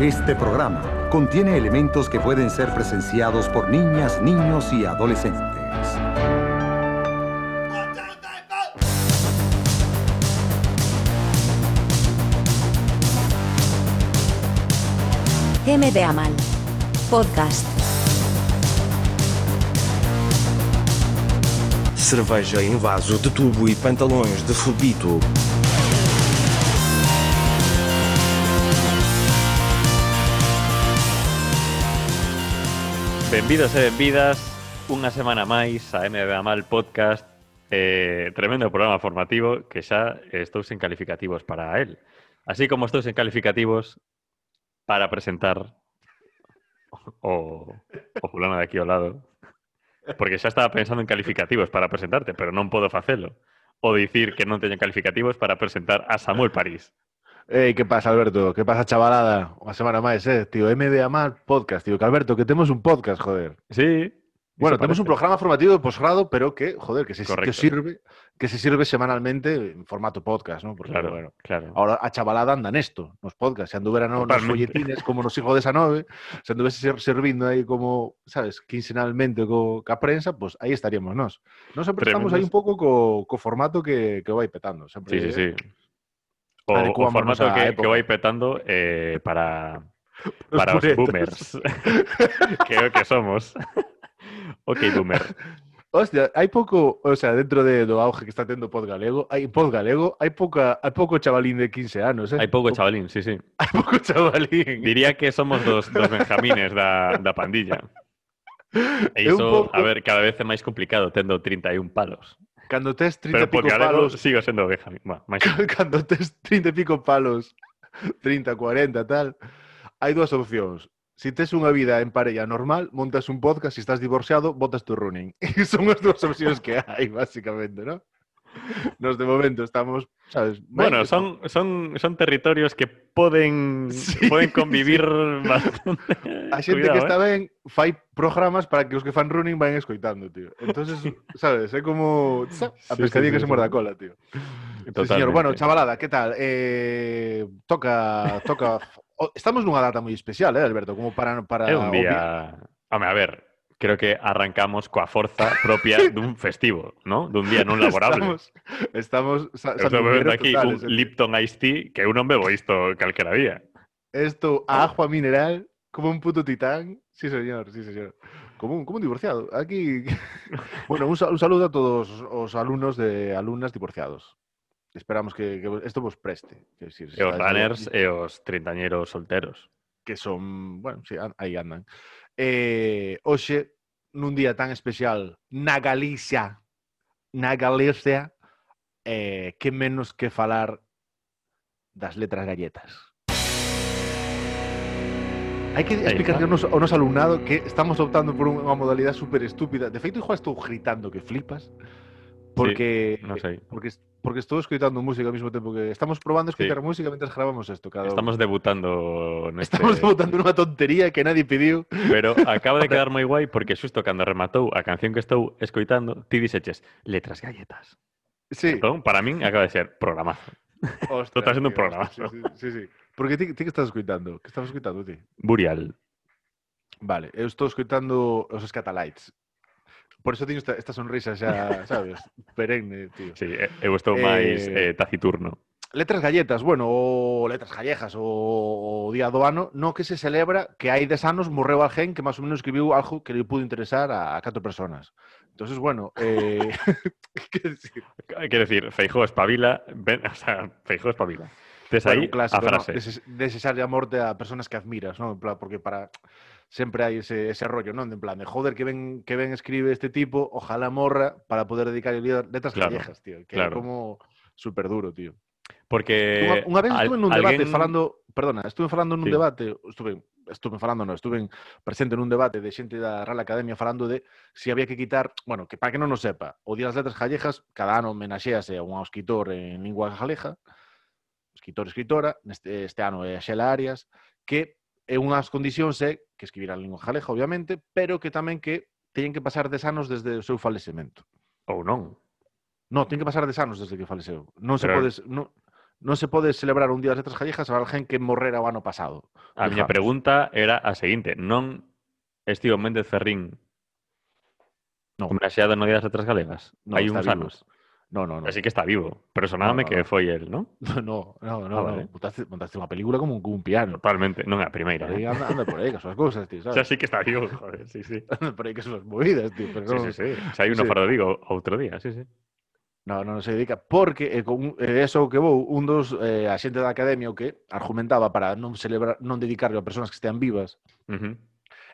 Este programa contiene elementos que pueden ser presenciados por niñas, niños y adolescentes. M de Amal. Podcast. Cerveja em vaso de tubo e pantalões de fubito. Benvidos e benvidas unha semana máis a MB Mal Podcast eh, Tremendo programa formativo que xa estou sen calificativos para él Así como estou sen calificativos para presentar o, o fulano de aquí ao lado Porque xa estaba pensando en calificativos para presentarte, pero non podo facelo. O dicir que non teño calificativos para presentar a Samuel París Ei, que pasa, Alberto? Que pasa, chavalada? Unha semana máis, eh? Tío, MBA Mal Podcast, tío. Que Alberto, que temos un podcast, joder. Sí Bueno, iso temos un programa formativo de posgrado, pero que, joder, que se, que sirve que se sirve semanalmente en formato podcast, ¿no? Porque, Claro, bueno, claro ahora a chavalada anda nesto, nos podcasts, se nos Totalmente. folletines como nos hijos de esa nove, se anduvese ser, servindo aí como, sabes, quincenalmente co, ca prensa, pues aí estaríamos. Nós sempre estamos aí un Tremendos. pouco co, co formato que, que vai petando. Sempre, Sí, sí, sí. o, o formato que, que, vai petando eh, para, para os, os boomers. que é o que somos. ok, boomer. Hostia, hai pouco, o sea, dentro de, do auge que está tendo pod galego, hai pod galego, hai pouca, hai pouco chavalín de 15 anos, eh? Hai pouco chavalín, sí, sí. Hai pouco chavalín. Diría que somos dos, dos benjamines da, da pandilla. E iso, pouco... a ver, cada vez é máis complicado tendo 31 palos. Cando tes 30 Pero pico palos... sigo sendo oveja. Bueno, máis... Cando tes 30 pico palos, 30, 40, tal, hai dúas opcións. Si tes unha vida en parella normal, montas un podcast, se si estás divorciado, botas tu running. son as dúas opcións que hai, basicamente, non? Nos de momento estamos, sabes? Bueno, son, son, son territorios que poden, Sí, poden convivir bastante. A xente Cuidado, que eh. está ben fai programas para que os que fan running vayan escoitando, tío. Entonces, sabes, é como a Sí, pescadilla sí, que sí, se muerde sí. a cola, tío. Sí, Totalmente. señor. Bueno, chavalada, ¿qué tal? Eh, toca, toca. o- Estamos nunha data moi especial, eh, Alberto, como para para É un día... Home, a ver, creo que arrancamos coa forza propia dun festivo, ¿no? Dun día non laborable. Estamos, estamos sandungueros aquí un. Lipton Ice Tea que eu non bebo isto calquera día. Esto a agua mineral como un puto titán. Sí, señor, sí, señor. Como un, como un divorciado. Aquí. bueno, un, un saludo a todos os alumnos de alumnas divorciados. Esperamos que, que esto vos preste. Que, si E os runners e os treintañeros solteros. que son, bueno, sí, aí andan. eh, hoxe nun día tan especial na Galicia na Galicia eh, que menos que falar das letras galletas Hai que explicar ao noso, ao noso alumnado que estamos optando por unha modalidade super estúpida. De feito, igual estou gritando que flipas porque sí, non sei. porque porque estou escoitando música ao mesmo tempo que estamos probando escoitar sí. música mentre gravamos isto cada Estamos debutando neste Estamos debutando nunha tontería que nadie pediu. Pero acaba de quedar moi guai porque xusto cando rematou a canción que estou escoitando, ti dixeches letras galletas. Sí. Entón, para min acaba de ser programazo. Ostras, Tú sendo un programazo. Sí, sí, sí, sí. Porque ti, ti que estás escoitando? Que estás escoitando ti? Burial. Vale, eu estou escoitando os Scatalites, Por eso teño esta, esta sonrisa xa, sabes, perenne, tío. Sí, eh, eu estou máis Eh, eh, taciturno. Letras galletas, bueno, o letras gallejas, o, o día do ano, no que se celebra que hai 10 anos morreu alguén que máis ou menos escribiu algo que lle pudo interesar a, a catro personas. Entonces, bueno, eh, que decir, Quero decir, Feijó espabila, ben, o sea, Feijó espabila. Tes Bueno, aí un clásico, a frase. ¿no? Deses- desexarlle a morte a personas que admiras, ¿no? Porque para sempre hai ese, ese rollo, ¿no? En plan, de joder, que ben, que ben escribe este tipo, ojalá morra para poder dedicarle letras Claro, gallejas, tío. Que claro. é como súper duro, tío. Porque Unha, unha vez al- estuve nun debate alguén- falando, perdona, estuve falando nun Sí. debate, estuve estuve falando, no, estuve presente nun debate de xente da Real Academia falando de si había que quitar, bueno, que para que non nos sepa, o Día das Letras Gallejas, cada ano homenaxease a un escritor en lingua galega, escritor escritora, neste este ano é a Xela Arias, que é unhas condicións é que escribir a lingua galega, obviamente, pero que tamén que teñen que pasar 10 anos desde o seu falecemento. Ou non. Non, ten que pasar 10 anos desde que faleceu. Non se pero... podes... Non, non se pode celebrar un Día das Letras Gallegas a alguén que morrera o ano pasado. A miña pregunta era a seguinte. Non estivo Méndez Ferrín no. homenaxeado no Día das Letras Galegas? No, hai uns vivo. anos. No, no, no. Así que está vivo. Pero sonábame No, no, que no. foi el? No, no, no, Ah, no. vale. Montaste, montaste unha película como un, como un piano. Totalmente. Non é a primeira. Eh? anda, anda por aí, que son as cousas, tío, O sea, sabes? sí que está vivo, joder. Sí, sí. Anda por aí que son as movidas, tío. Pero Sí, non, sí, sí. Xa hai uno Sí. Fardo Vigo outro día, sí, sí. No, non se dedica porque eh, con, eh, eso que vou un dos eh, a xente da academia o que argumentaba para non celebrar non dedicarlo a persoas que estean vivas Ujú.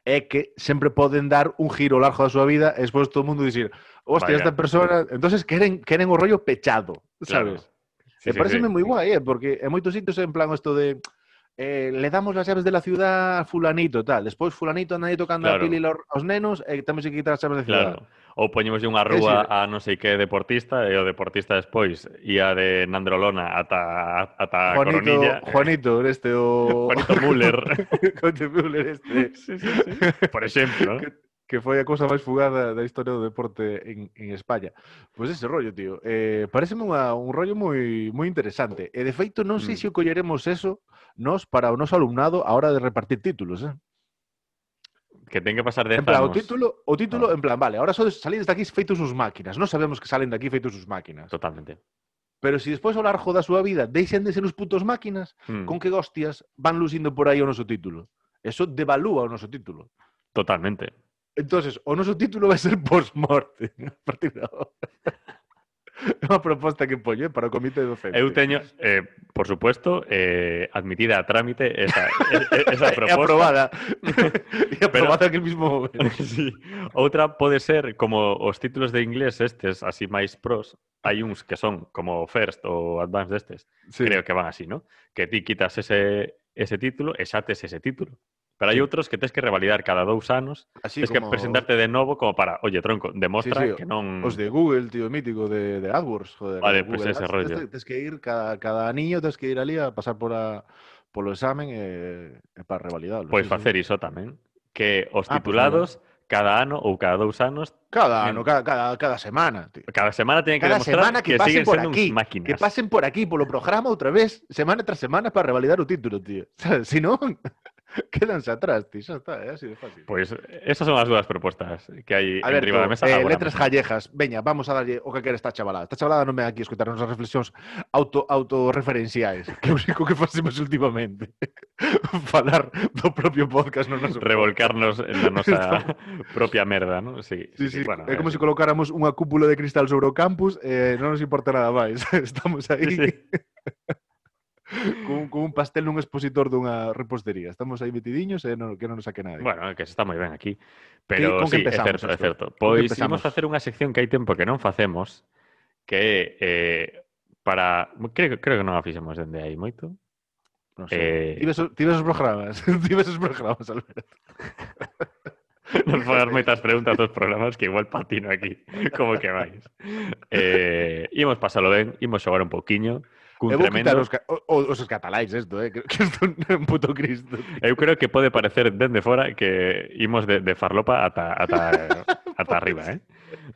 é que sempre poden dar un giro ao largo da súa vida e despois todo o mundo dicir, hostia, Vaya. esta persona... entonces queren, queren o rollo pechado, sabes? Claro. Sí, e sí, pareceme sí. moi guai, eh? porque en moitos sitios en plan isto de eh, le damos as chaves de la ciudad a fulanito, tal. Despois fulanito anda aí tocando claro. a pili aos nenos e eh, tamén se quitar as chaves de ciudad. Claro ou poñemos unha rúa sí, sí. a non sei que deportista e o deportista despois ia de Nandrolona ata ata Juanito, Coronilla. Juanito, este o Juanito Müller. Juanito Müller este. Sí, sí, sí. Por exemplo, que, que foi a cousa máis fugada da historia do deporte en, en España. Pois ese rollo, tío. Eh, pareceme unha, un rollo moi moi interesante. E de feito non sei mm. se o colleremos eso nós para o noso alumnado a hora de repartir títulos, eh? que ten que pasar de en plan, o título, o título ah. en plan, vale, ahora só salides aquí feitos sus máquinas. Non sabemos que salen de aquí feitos sus máquinas. Totalmente. Pero se si despois ao largo da súa vida deixen de ser os putos máquinas, hmm. con que hostias van lucindo por aí o noso título? Eso devalúa o noso título. Totalmente. Entonces, o noso título vai ser post-morte a partir de agora. É unha proposta que poño eh, para o comité docente. Eu teño, eh, por supuesto, eh, admitida a trámite esa, esa proposta. É aprobada. E aprobada Pero, que mismo momento. Sí. Outra pode ser, como os títulos de inglés estes, así máis pros, hai uns que son como first ou advanced destes. Sí. Creo que van así, ¿no? Que ti quitas ese, ese título e xa tes ese título. Pero hai Sí. outros que tens que revalidar cada dous anos, Así tens que como presentarte de novo como para, oye, tronco, demostra Sí, sí, que non... Os de Google, tío, mítico, de, de AdWords, joder. Vale, pues Google ese Ads. rollo. Tens, tens que ir, cada, cada niño tens que ir ali a pasar por a, polo examen e, e para revalidarlo. Pois sí, sí. facer iso tamén. Que os Ah, pois titulados, cada ano ou cada dous anos, Cada ano, cada, cada, cada semana, tío. cada semana teñen que Cada demostrar semana que, que, pasen siguen por sendo aquí, uns máquinas. que pasen por aquí, polo programa outra vez, semana tras semana para revalidar o título, tío. Si non, Quédanse atrás, tío. Ya está, ¿eh? así de fácil. Pues eh, esas son as dúas propostas que hai a ver, da mesa. Ah, eh, agora letras gallejas. Veña, vamos a darlle o que quere esta chavalada. Esta chavalada non me aquí escutar as reflexións auto autorreferenciais, que é o único que facemos últimamente. Falar do propio podcast non nos... Revolcarnos na nosa propia merda, non? Sí, sí, sí, sí. Bueno, é como se si colocáramos unha cúpula de cristal sobre o campus, eh, non nos importa nada máis. Estamos aí. Sí, sí con, con un pastel nun expositor dunha repostería. Estamos aí metidiños e non, que non nos saque nadie. Bueno, que se está moi ben aquí. Pero sí, é certo, é certo. Pois imos facer unha sección que hai tempo que non facemos, que eh, para... Creo, creo que non a fixemos dende aí moito. Non sei. Eh... Tives, tives os programas. Tives os programas, Alberto. Non fagas moitas preguntas dos programas que igual patino aquí. Como que vais? Eh, imos pasalo ben, imos xogar un pouquiño. Cun eu vou tremendo... quitar os, os, os catalais esto, eh? que isto é un puto cristo. Tío. Eu creo que pode parecer dende fora que imos de, de farlopa ata, ata, ata arriba, eh?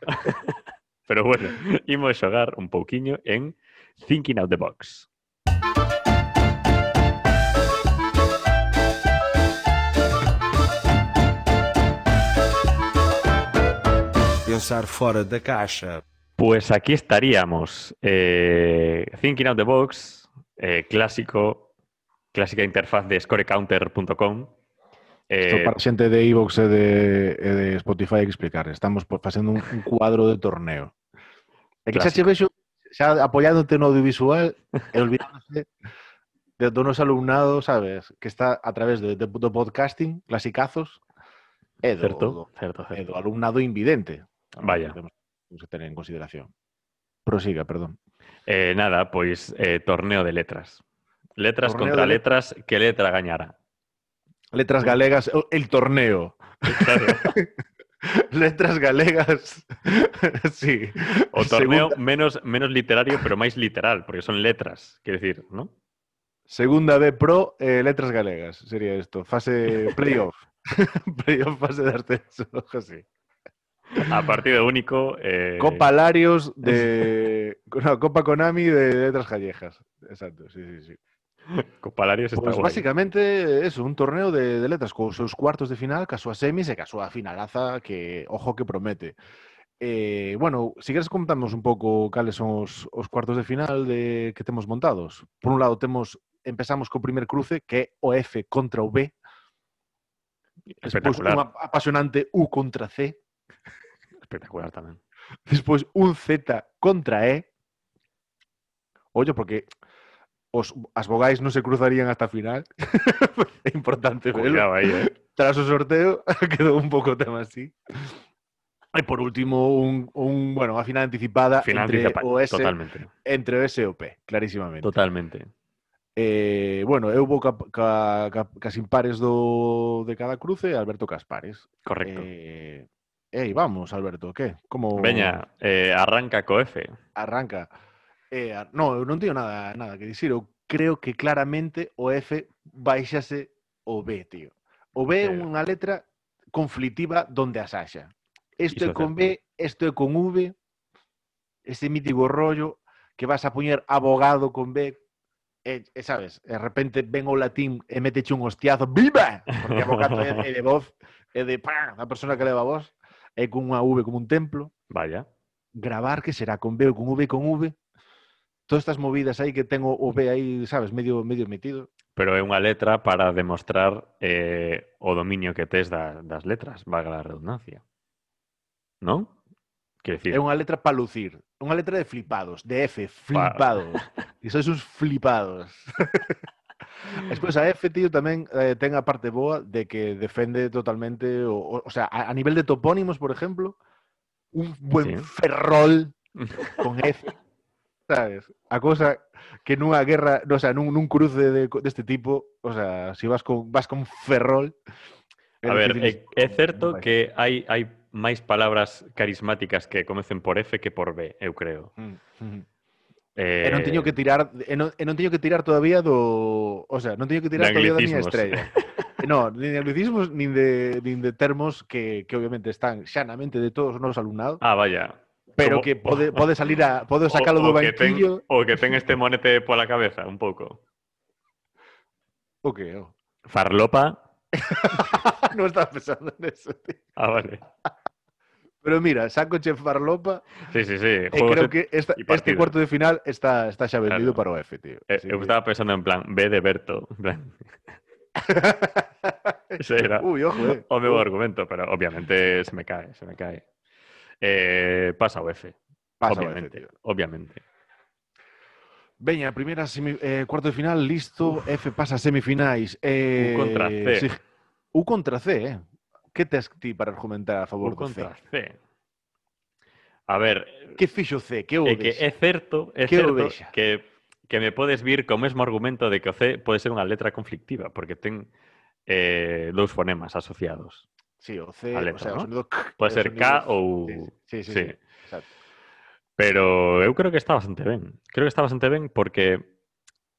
Pero bueno, imos xogar un pouquiño en Thinking Out the Box. Pensar fora da caixa. Pues aquí estaríamos. eh, Thinking Out the Box, eh, clásico, clásica interfaz de scorecounter.com. Eh, para a xente de Evox e de, de Spotify hai que explicar. Estamos facendo un, un cuadro de torneo. E che vexo xa apoiándote no audiovisual olvidándose de, do noso alumnado, sabes, que está a través de, podcasting, clasicazos, e do, certo, do, certo, e certo. do alumnado invidente. Vaya. Que ter en consideración. Prosiga, perdón. Eh, nada, pois eh, torneo de letras. Letras Torneo contra de letras, que letra gañará? Letras galegas, o- el torneo. Claro. Letras galegas. sí. O torneo Segunda- menos, menos literario, pero máis literal, porque son letras, quero decir, ¿no? Segunda B Pro, eh, letras galegas, sería esto. Fase playoff. playoff, fase de ascenso, así. A partido único. eh, Copa Larios de. No, Copa Konami de letras callejas. Exacto, sí, sí, sí. Copa Larios está Pues guai. basicamente eso, un torneo de, de letras con seus cuartos de final, caso a semis e caso a finalaza que, ojo, que promete. Eh, bueno, si queres contamos un pouco cales son os, os cuartos de final de que temos montados. Por un lado temos empezamos co primer cruce que é o F contra o B, despois apasionante U contra C, Espectacular tamén. despois un Z contra E. Ollo, porque os, as vogais non se cruzarían hasta final. importante aí, eh. Tras o sorteo quedou un pouco o tema así. E por último, un, un bueno, a final anticipada Final entre anticipa- o S Totalmente. entre o S e o P, clarísimamente. Totalmente. Eh, bueno, eu vou ca, ca, ca, cas impares do, de cada cruce Alberto Caspares. Correcto. Eh, Ei, vamos, Alberto, que? Como... Veña, eh, arranca co F. Arranca. Eh, no, eu non teño nada, nada que dicir. Eu creo que claramente o F baixase o B, tío. O B é eh... unha letra conflitiva donde as haxa. Isto é con B, isto é con V, ese mítico rollo que vas a poñer abogado con B, e, e sabes, de repente ven o latín eh, e meteche un hostiazo, ¡viva! Porque abogado é, é de voz, é de ¡pam! a persona que leva a voz é con unha V como un templo. Vaya. Gravar, que será con B ou con V con V. Todas estas movidas aí que ten o, o B aí, sabes, medio medio metido. Pero é unha letra para demostrar eh, o dominio que tes da, das letras, vaga a redundancia. Non? Quer decir... É unha letra para lucir. Unha letra de flipados, de F, flipados. Wow. E sois uns flipados. Despois a F, tío, tamén eh, ten a parte boa de que defende totalmente, o, o, o sea, a, a nivel de topónimos, por exemplo, un buen sí. ferrol con F. sabes? A cosa que nunha guerra, no, o sea, nun, nun cruce de, deste de tipo, o sea, si vas con, vas con ferrol... A ver, é, é certo que hai, hai máis palabras carismáticas que comecen por F que por B, eu creo. Mm, mm. Eh, e non teño que tirar e non, e non teño que tirar todavía do, o sea, non teño que tirar todavía da miña estrella. no, nin de anglicismos nin de nin de termos que que obviamente están xanamente de todos os nosos alumnados. Ah, vaya. Pero Como... que pode pode salir a pode sacalo do banquillo. O que ten este monete pola cabeza un pouco. O que? Oh. Farlopa. non estaba pensando en eso, tío. Ah, vale. Pero mira, saco che farlopa Sí, sí, sí. e juegos creo que esta, este cuarto de final está, está xa vendido Claro. para o F, tío. Eh, que- estaba pensando en plan B de Berto. en plan, Ese era Uy, ojo, eh. o meu Uh, argumento, pero obviamente se me cae, se me cae. Eh, pasa o F, pasa obviamente, tío. obviamente. Veña, primeira semi, eh, cuarto de final, listo, F pasa semifinais. Eh, contra C. U contra C, eh. Que tes ti para argumentar a favor do C? Contra C? A ver... Que fixo C? Que o é que é certo, é que certo que, que me podes vir co mesmo argumento de que o C pode ser unha letra conflictiva, porque ten eh, dous fonemas asociados. Sí, o C, letra, o sea, ¿no? o sonido K, Pode ser sonido... K ou... Sí, sí, sí, sí. sí. Exacto. Pero eu creo que está bastante ben. Creo que está bastante ben porque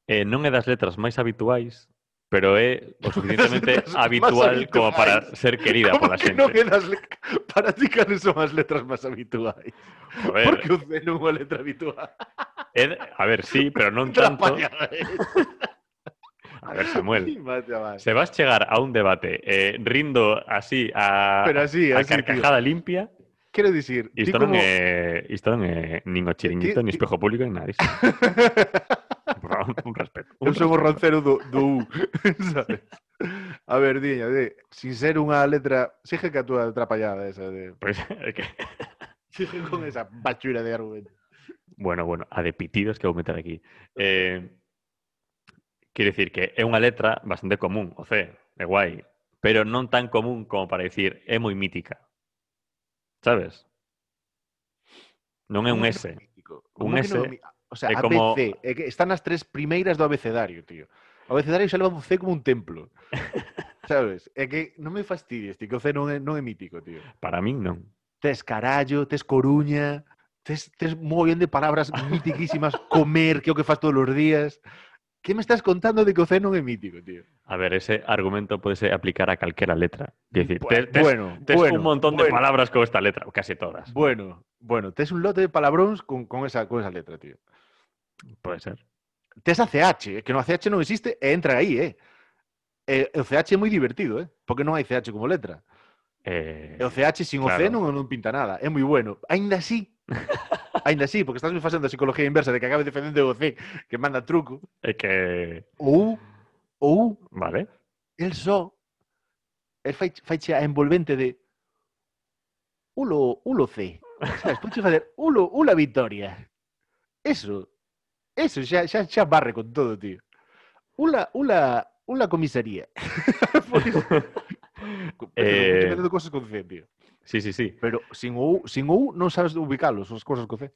eh, non é das letras máis habituais pero é o suficientemente habitual como para ser querida Como pola que xente. non é das le- Para ti, cales son as letras máis habituais? Joder, Porque o C non é unha letra habitual. de- a ver, sí, pero non tanto. Eh. A ver, Samuel, se vas chegar a un debate eh, rindo así a, Pero así, a así, tío. carcajada limpia, Quero dicir, ti isto como... non é isto non é nin o chiringuito, ni espejo público, ni nada. Por un respeto. eu son o rancero do, do U, sabes? A ver, diña, de, sin ser unha letra... Sigue que a túa atrapallada esa de... Pois, é que... Sigue con esa bachura de argumento. Bueno, bueno, a de pitidos que vou meter aquí. Eh, quero dicir que é unha letra bastante común, o C, é guai, pero non tan común como para dicir é moi mítica. Sabes? Non é un S. Un S. No, O sea, é A, como- é que están as tres primeiras do abecedario, tío. O abecedario xa leva un C como un templo. Sabes? É que non me fastidies, tío, que o C non é, non é mítico, tío. Para min non. Tes carallo, tes coruña, tes, tes un mogollón de palabras mitiquísimas, comer, que é o que faz todos os días. Que me estás contando de que o C non é mítico, tío? A ver, ese argumento puede aplicar a calquera letra. Es decir, Bu- tes, bueno, tes bueno, un montón de bueno. palabras con esta letra, casi todas. Bueno, bueno, tes un lote de palabróns con, con, esa, con esa letra, tío. Puede ser. Tes a CH, que no a CH non existe entra aí, eh? E, e o CH é moi divertido, eh? Porque non hai CH como letra. Eh, E o CH sin claro. non, non pinta nada. É moi bueno. Ainda así, ainda así, porque estás facendo a psicología inversa de que acabe defendendo o C que manda truco. é que. Ou, ou, Vale. el só, el fai, faiche a envolvente de ulo, ulo C. Sabes, podes facer ulo, ula victoria. Eso, Eso, xa, xa, xa barre con todo, tío. Ula, ula, ula comisaría. Pero, eh... Pero cosas con C, tío. Sí, sí, sí. Pero sin U, sin U non sabes ubicarlos, as cosas con C.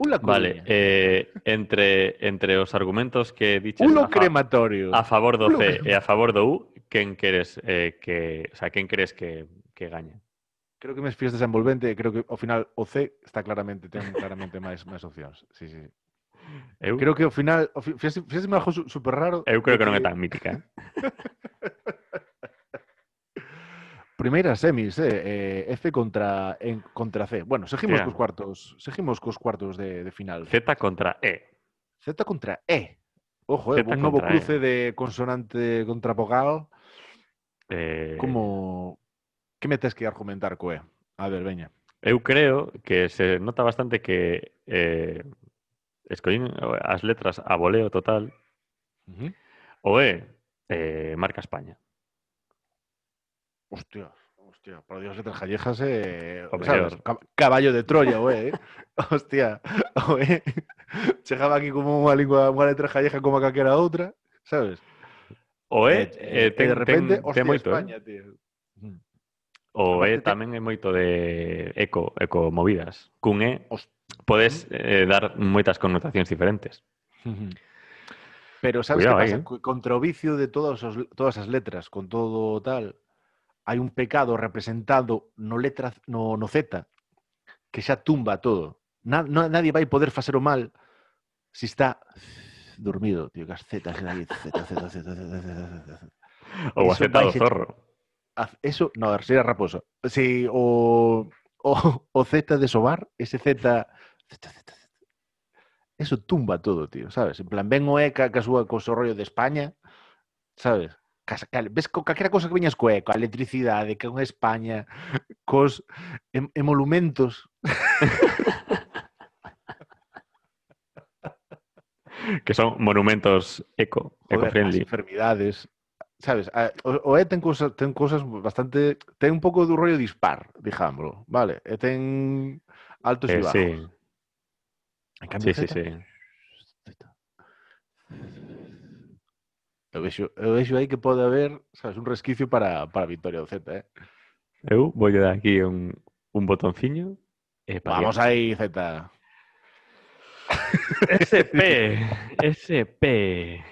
Ula Vale, eh, entre, entre os argumentos que diches Ulo a, crematorio. a favor do Ulo C e a favor do U, quen queres eh, que, o sea, quen crees que, que gañe? Creo que me fías desenvolvente, creo que ao final o C está claramente ten claramente máis máis opcións. Sí, sí. Eu... Creo que ao final, fíxase, fíxase algo super raro. Eu creo que, que non é tan mítica. Eh. Primeira semis, eh, eh, F contra en, contra C. Bueno, seguimos yeah. cos cuartos, seguimos cos cuartos de, de final. Z contra E. Z contra E. Ojo, eh, un novo cruce e. de consonante contra vogal. Eh... Como que metes que argumentar coe? A ver, veña. Eu creo que se nota bastante que eh, escollín as letras a voleo total uh -huh. ou é eh, marca España. Hostia, hostia, por Dios, letras gallejas é... Eh, o sabes, caballo de Troya, oé, eh? hostia, oé. Chegaba aquí como unha lingua, unha letra galleja como a calquera outra, sabes? O é, eh, eh, eh, ten, de repente, ten, hostia, ten moito, eh. España, eh? tío. O é tamén é moito de eco, eco movidas. Cun é, hostia podes eh, dar moitas connotacións diferentes. Pero sabes Cuidado aí, pasa? Co- Contra o vicio de todas, os, todas as letras, con todo tal, hai un pecado representado no letra no, no Z que xa tumba todo. Na, no, nadie vai poder facer o mal si está dormido, tío, que as Z, Z, Z, Z, Z, Z, Z, Z. Ou a Iso Z do vai se- zorro. Eso, no, sería raposo. Si o, o, o Z de sobar, ese Z, Z, Z, Z, eso tumba todo, tío, sabes? En plan, ven o E ca, ca súa co seu rollo de España, sabes? Cas, cal, ves co calquera cosa que viñas co E, a electricidade, que con España, cos em, emolumentos. que son monumentos eco, eco-friendly. Enfermidades, sabes, a, o, o E ten cousas, ten cousas bastante, ten un pouco do rollo dispar, dijámoslo, vale? E ten altos eh, bajos. Sí. En cambio, sí, sí, sí. Eu vexo, eu vexo aí que pode haber, sabes, un resquicio para, para a victoria do Z, eh? Eu vou dar aquí un, un botonciño. Eh, para Vamos aí, Z. SP, SP.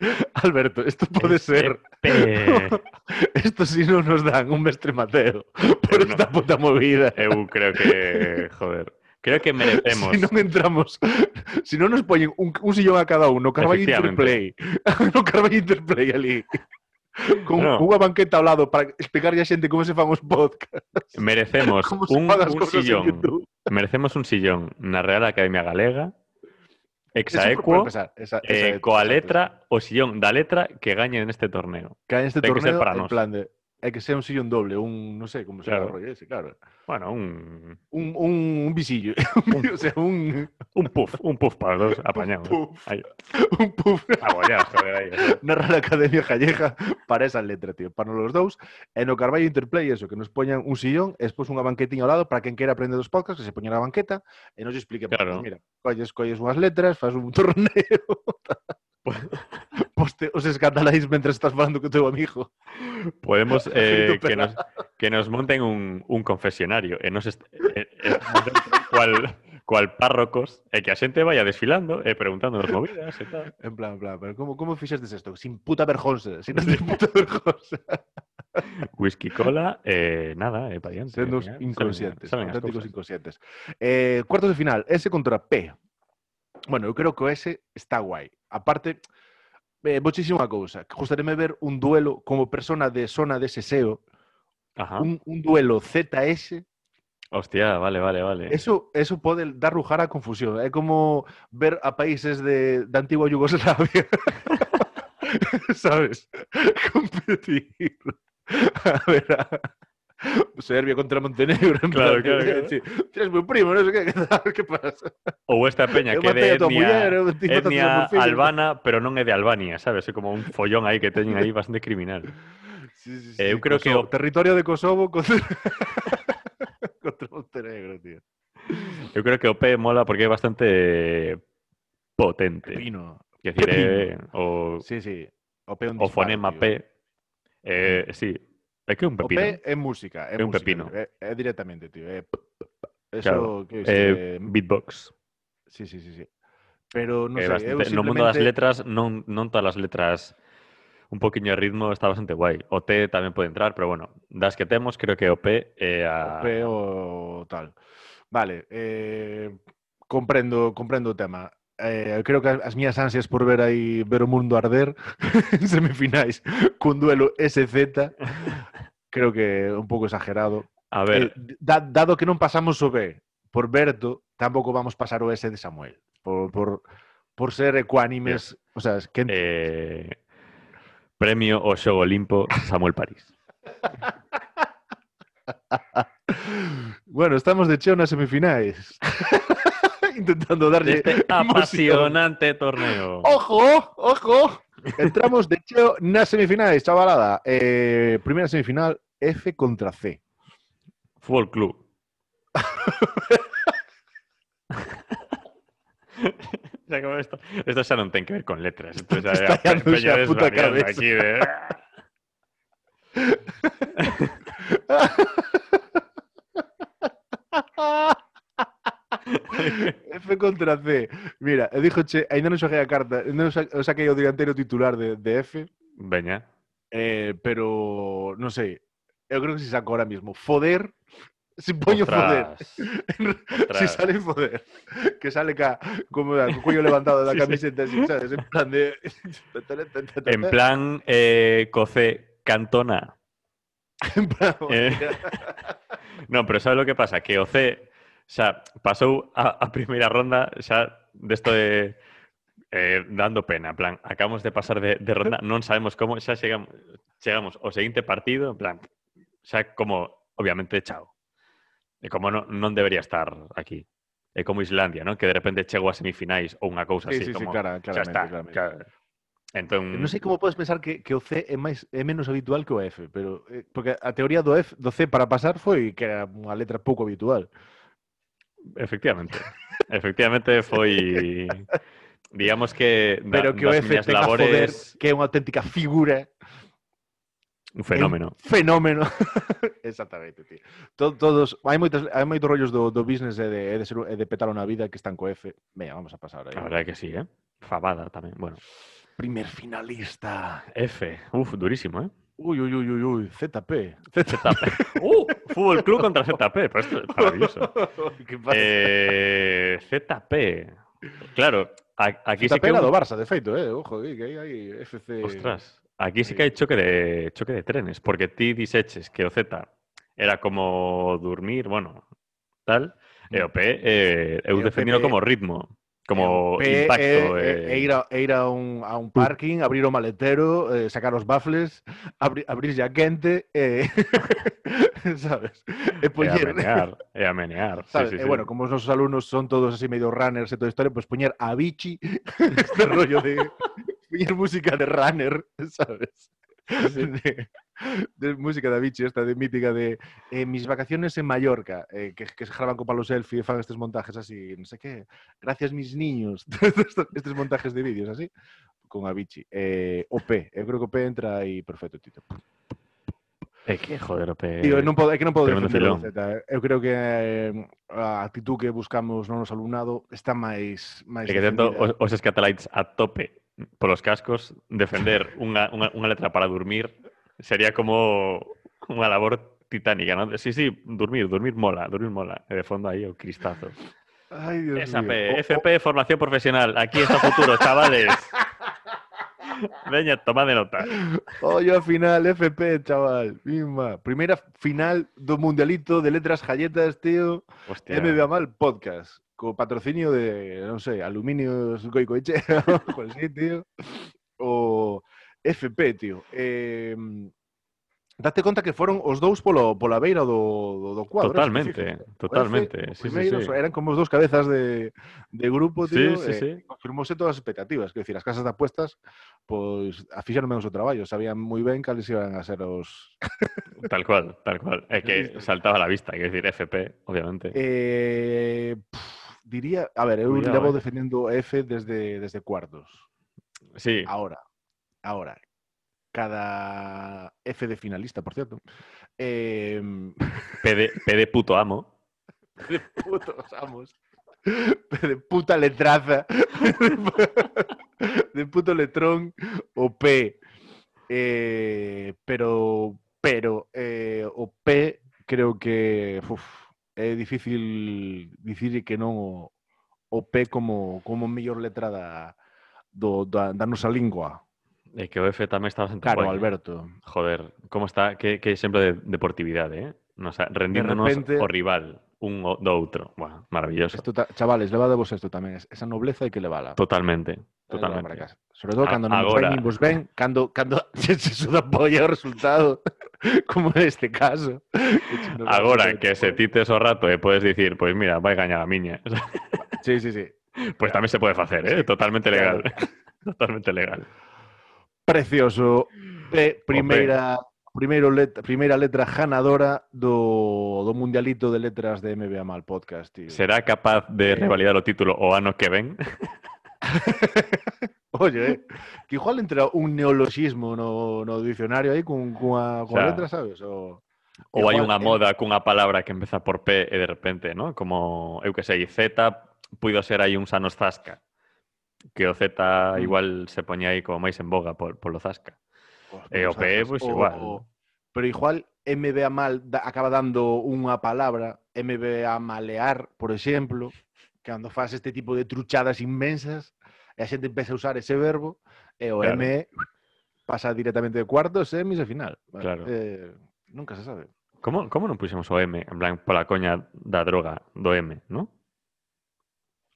Alberto, esto pode ser... SP. Esto si non nos dan un mestre Mateo por no. esta puta movida. Eu creo que, joder, creo que merecemos. Si non entramos, si non nos poñen un, un sillón a cada uno, Efectivamente. Interplay, no Carballo Interplay ali, con No. unha banqueta ao lado para explicarlle a xente como se fan os podcasts, Merecemos un, un sillón. Merecemos un sillón na Real Academia Galega, exaequo, empezar, esa- eh, esa- coa exacto. letra, o sillón da letra que gañe neste torneo. que hai este que ser torneo para en nós. plan de é que sea un sillón doble, un, non sei, sé, como se claro. rollo ese, claro. Bueno, un... Un, un, un visillo, un, o sea, un... Un puff, un puff para dos apañados. Un puff. Ahí. Un puff. Ah, Abollados, joder, ahí. Na Real Academia Gallega para esa letra, tío, para los dous. E no Carballo Interplay, eso, que nos poñan un sillón, e despois unha banquetiña ao lado para quen queira aprender dos podcasts, que se poña na banqueta, e nos explique, claro. pues, mira, colles, colles unhas letras, faz un torneo, poste os escandaláis mentre estás falando co teu amigo. Podemos eh, que, nos, que nos monten un, un confesionario e nos eh, eh, cual, cual párrocos e que a xente vaya desfilando e preguntándonos movidas e tal. En plan, en plan, pero como, como fixestes isto? Sin puta vergonza, sin puta vergonza. Whisky cola, eh, nada, eh, pa diante. Sendo al final, inconscientes, auténticos inconscientes. Eh, cuartos de final, S contra P. Bueno, eu creo que o S está guai. Aparte, eh, muchísima cousa. Ver un duelo como persona de zona de seseo, Ajá. un, un duelo ZS Hostia, vale, vale, vale. Eso, eso pode dar lugar a confusión. É como ver a países de, da antigua Yugoslavia. ¿Sabes? Competir. A ver, a Serbia contra Montenegro. en Claro, claro, claro. sí, Tienes meu primo, que, que, tal, que pasa? Ou esta peña Eu que de etnia, muller, fillo. albana, pero non é de Albania, sabes? É como un follón aí que teñen aí bastante criminal. Sí, sí, Eh, eu creo que o- territorio de Kosovo contra, contra Montenegro, tío. Eu creo que o P mola porque é bastante potente. Pepino. Decir, é o, Sí, sí. O, o fonema tío. P. Eh, sí, é que un pepino. P é música, É un música, pepino. É, é directamente, tío. É... Eso, Claro, que Eh, beatbox. Sí, sí, sí, sí. Pero non É sei, eu bastante- No mundo das simplemente- letras, non todas as letras un poquinho de ritmo está bastante guai. O T tamén pode entrar, pero bueno, das que temos, creo que o P é a... O P o tal. Vale, eh, comprendo, comprendo o tema. eh, creo que as miñas ansias por ver aí ver o mundo arder en semifinais cun duelo SZ creo que un pouco exagerado. A ver, eh, da, dado que non pasamos o B por Berto, tampouco vamos pasar o S de Samuel por por por ser ecuánimes, o sea, es que eh premio o xogo limpo Samuel París. bueno, estamos de cheo nas semifinais. Intentando darlle Deste emoción. apasionante torneo. Ojo, ojo. Entramos de cheo nas semifinais, chavalada. Eh, primeira semifinal, F contra C. Fútbol Club. xa como esto, esto xa non ten que ver con letras. Isto xa é Está a pe- dándose peña a puta cabeza. aquí de... F contra C. Mira, e díjoche, ainda non xoguei a carta, non saquei o dianteiro titular de, de F, Veña. eh, pero non sei, eu creo que se saco ahora mismo. Foder, se poño foder. Ostras. Si sale foder, que sale ca, como da, co cuello levantado da Sí, sí. camiseta, así, sabes? En plan de... En plan, eh, Coce Cantona. En plan, Eh, non, pero sabe lo que pasa? Que o C xa pasou a, a primeira ronda xa desto de eh, dando pena, en plan, acabamos de pasar de, de ronda, non sabemos como, xa chegamos, chegamos ao seguinte partido, en plan, xa como, obviamente, chao. E como non, non debería estar aquí. É como Islandia, non? Que de repente chego a semifinais ou unha cousa sí, así. Sí, como, sí, claro, claramente, está, claramente. Claro. Entón... Non sei como podes pensar que, que o C é máis é menos habitual que o F, pero eh, porque a teoría do F do C para pasar foi que era unha letra pouco habitual. Efectivamente. Efectivamente foi digamos que da, Pero que o tenga que é unha auténtica figura, un fenómeno. fenómeno. Exactamente, tío. To- todos, hai moitos hai moitos rollos do, do business e de, e de, ser, e de petalo na vida que están co F. Venga, vamos a pasar aí. La verdad que sí, ¿eh? Fabada tamén. Bueno, Primer finalista. F. Uf, durísimo, ¿eh? Uy, uy, uy, uy, uy, ZP. ZP. ¡Uh! Fútbol Club contra ZP. Pues esto es maravilloso. ¿Qué pasa? Eh, ZP. Claro, aquí sí ZP que... era un- do Barça, de feito, eh. Ojo, que aí hai FC. Ostras, aquí sí que hai choque de choque de trenes, porque ti diseches que o Z era como dormir, bueno, tal, e o P eh, eu E defendino como ritmo, como P, impacto. eh, eh, e ir, a, ir a, un, a un parking, abrir o maletero, eh, sacar os baffles, abri, abrir ya quente, eh, sabes? E a menear, a menear. Sí, sabes? sí, sí. bueno, como os nosos alumnos son todos así medio runners e toda historia, pues poñer a Vichy, este rollo de poñer música de runner, sabes? De, de música da Vichy, esta de mítica de eh, mis vacaciones en Mallorca, eh, que, que, se graban con palo selfie e fan estes montajes así, non sei sé que, gracias mis niños, estes montajes de vídeos así, con a Vichy. Eh, OP, eu eh, creo que OP entra aí perfecto, Tito. É que, joder, OP... Tío, non podo, é que non podo defender o Z. Eh. Eu creo que eh, a actitud que buscamos no nos alumnado está máis... máis é que tento os, os escatalites a tope polos cascos, defender unha, unha, unha letra para dormir sería como unha labor titánica, non? Sí, sí, dormir, dormir mola, dormir mola. De fondo aí o cristazo. Ay, Dios mío. P, O- o- FP, formación profesional. Aquí está futuro, chavales. Veña, toma de nota. A final, FP, chaval. Mima. Primeira final do Mundialito de Letras Galletas, tío. Hostia. MBA Mal Podcast. Co patrocinio de, non sei, Aluminios Goicoechea, algo así, tío. O FP, tío. Eh, date conta que foron os dous polo, pola beira do, do, do cuadro. Totalmente, totalmente. F, sí, primeiros, sí, sí. Eran como os dous cabezas de, de grupo, tío. Sí, sí, eh, sí. Confirmouse todas as expectativas. Quer dicir, as casas de apuestas, pois, pues, afixaron menos o traballo. Sabían moi ben cales iban a ser os... tal cual, tal cual. É que saltaba a la vista, quer decir, FP, obviamente. Eh, pff, diría... A ver, eu Cuidado, levo eh. defendendo a F desde, desde cuartos. Sí. Ahora. Ahora, cada F de finalista, por cierto. Eh... P, de, P, de, puto amo. P de putos amos. P de puta letraza. de puto letrón o P. Eh, pero, pero, eh, o P creo que uf, é difícil dicir que non o, o P como, como mellor letra da, do, da, da nosa lingua. Es que o F también está bastante Claro, ¿eh? Alberto. Joder, ¿cómo está? Qué, qué ejemplo de deportividad, ¿eh? O sea, rendiéndonos repente- o rival, un o do outro. Bueno, maravilloso. Esto ta- chavales, levadevos esto tamén. es- Esa nobleza hai que levala. Totalmente, para totalmente. casa. Sobre todo A- cando non agora. vos ven, vos ven, cando, cando se, se suda polla o resultado, como neste caso. Que che nos Agora que se tites o rato e puedes decir, pues mira, vai gañar a miña. Sí, sí, sí. Pues también se puede hacer, ¿eh? Totalmente legal. Totalmente legal. Precioso. P, primeira, primeiro letra, primeira letra ganadora do, do Mundialito de Letras de MBA Mal Podcast. Tío. Será capaz de revalidar o título o ano que ven? Oye, eh, que igual entra un neologismo no, no dicionario aí cun, cunha, cunha o sea, letra, sabes? O, ou hai unha moda cunha palabra que empeza por P e de repente, ¿no? Como, eu que sei, Z puido ser aí uns anos zasca que o Z mm. igual se poña aí como máis en boga por, polo Zasca. Pues, e o P, pois pues, igual. O... Pero igual MBA mal da, acaba dando unha palabra, MBA malear, por exemplo, que cando faz este tipo de truchadas inmensas, e a xente empeza a usar ese verbo, e o claro. M pasa directamente de cuartos, semis e final. Claro. Eh, nunca se sabe. Como, como non puxemos o M, en plan, pola coña da droga do M, non?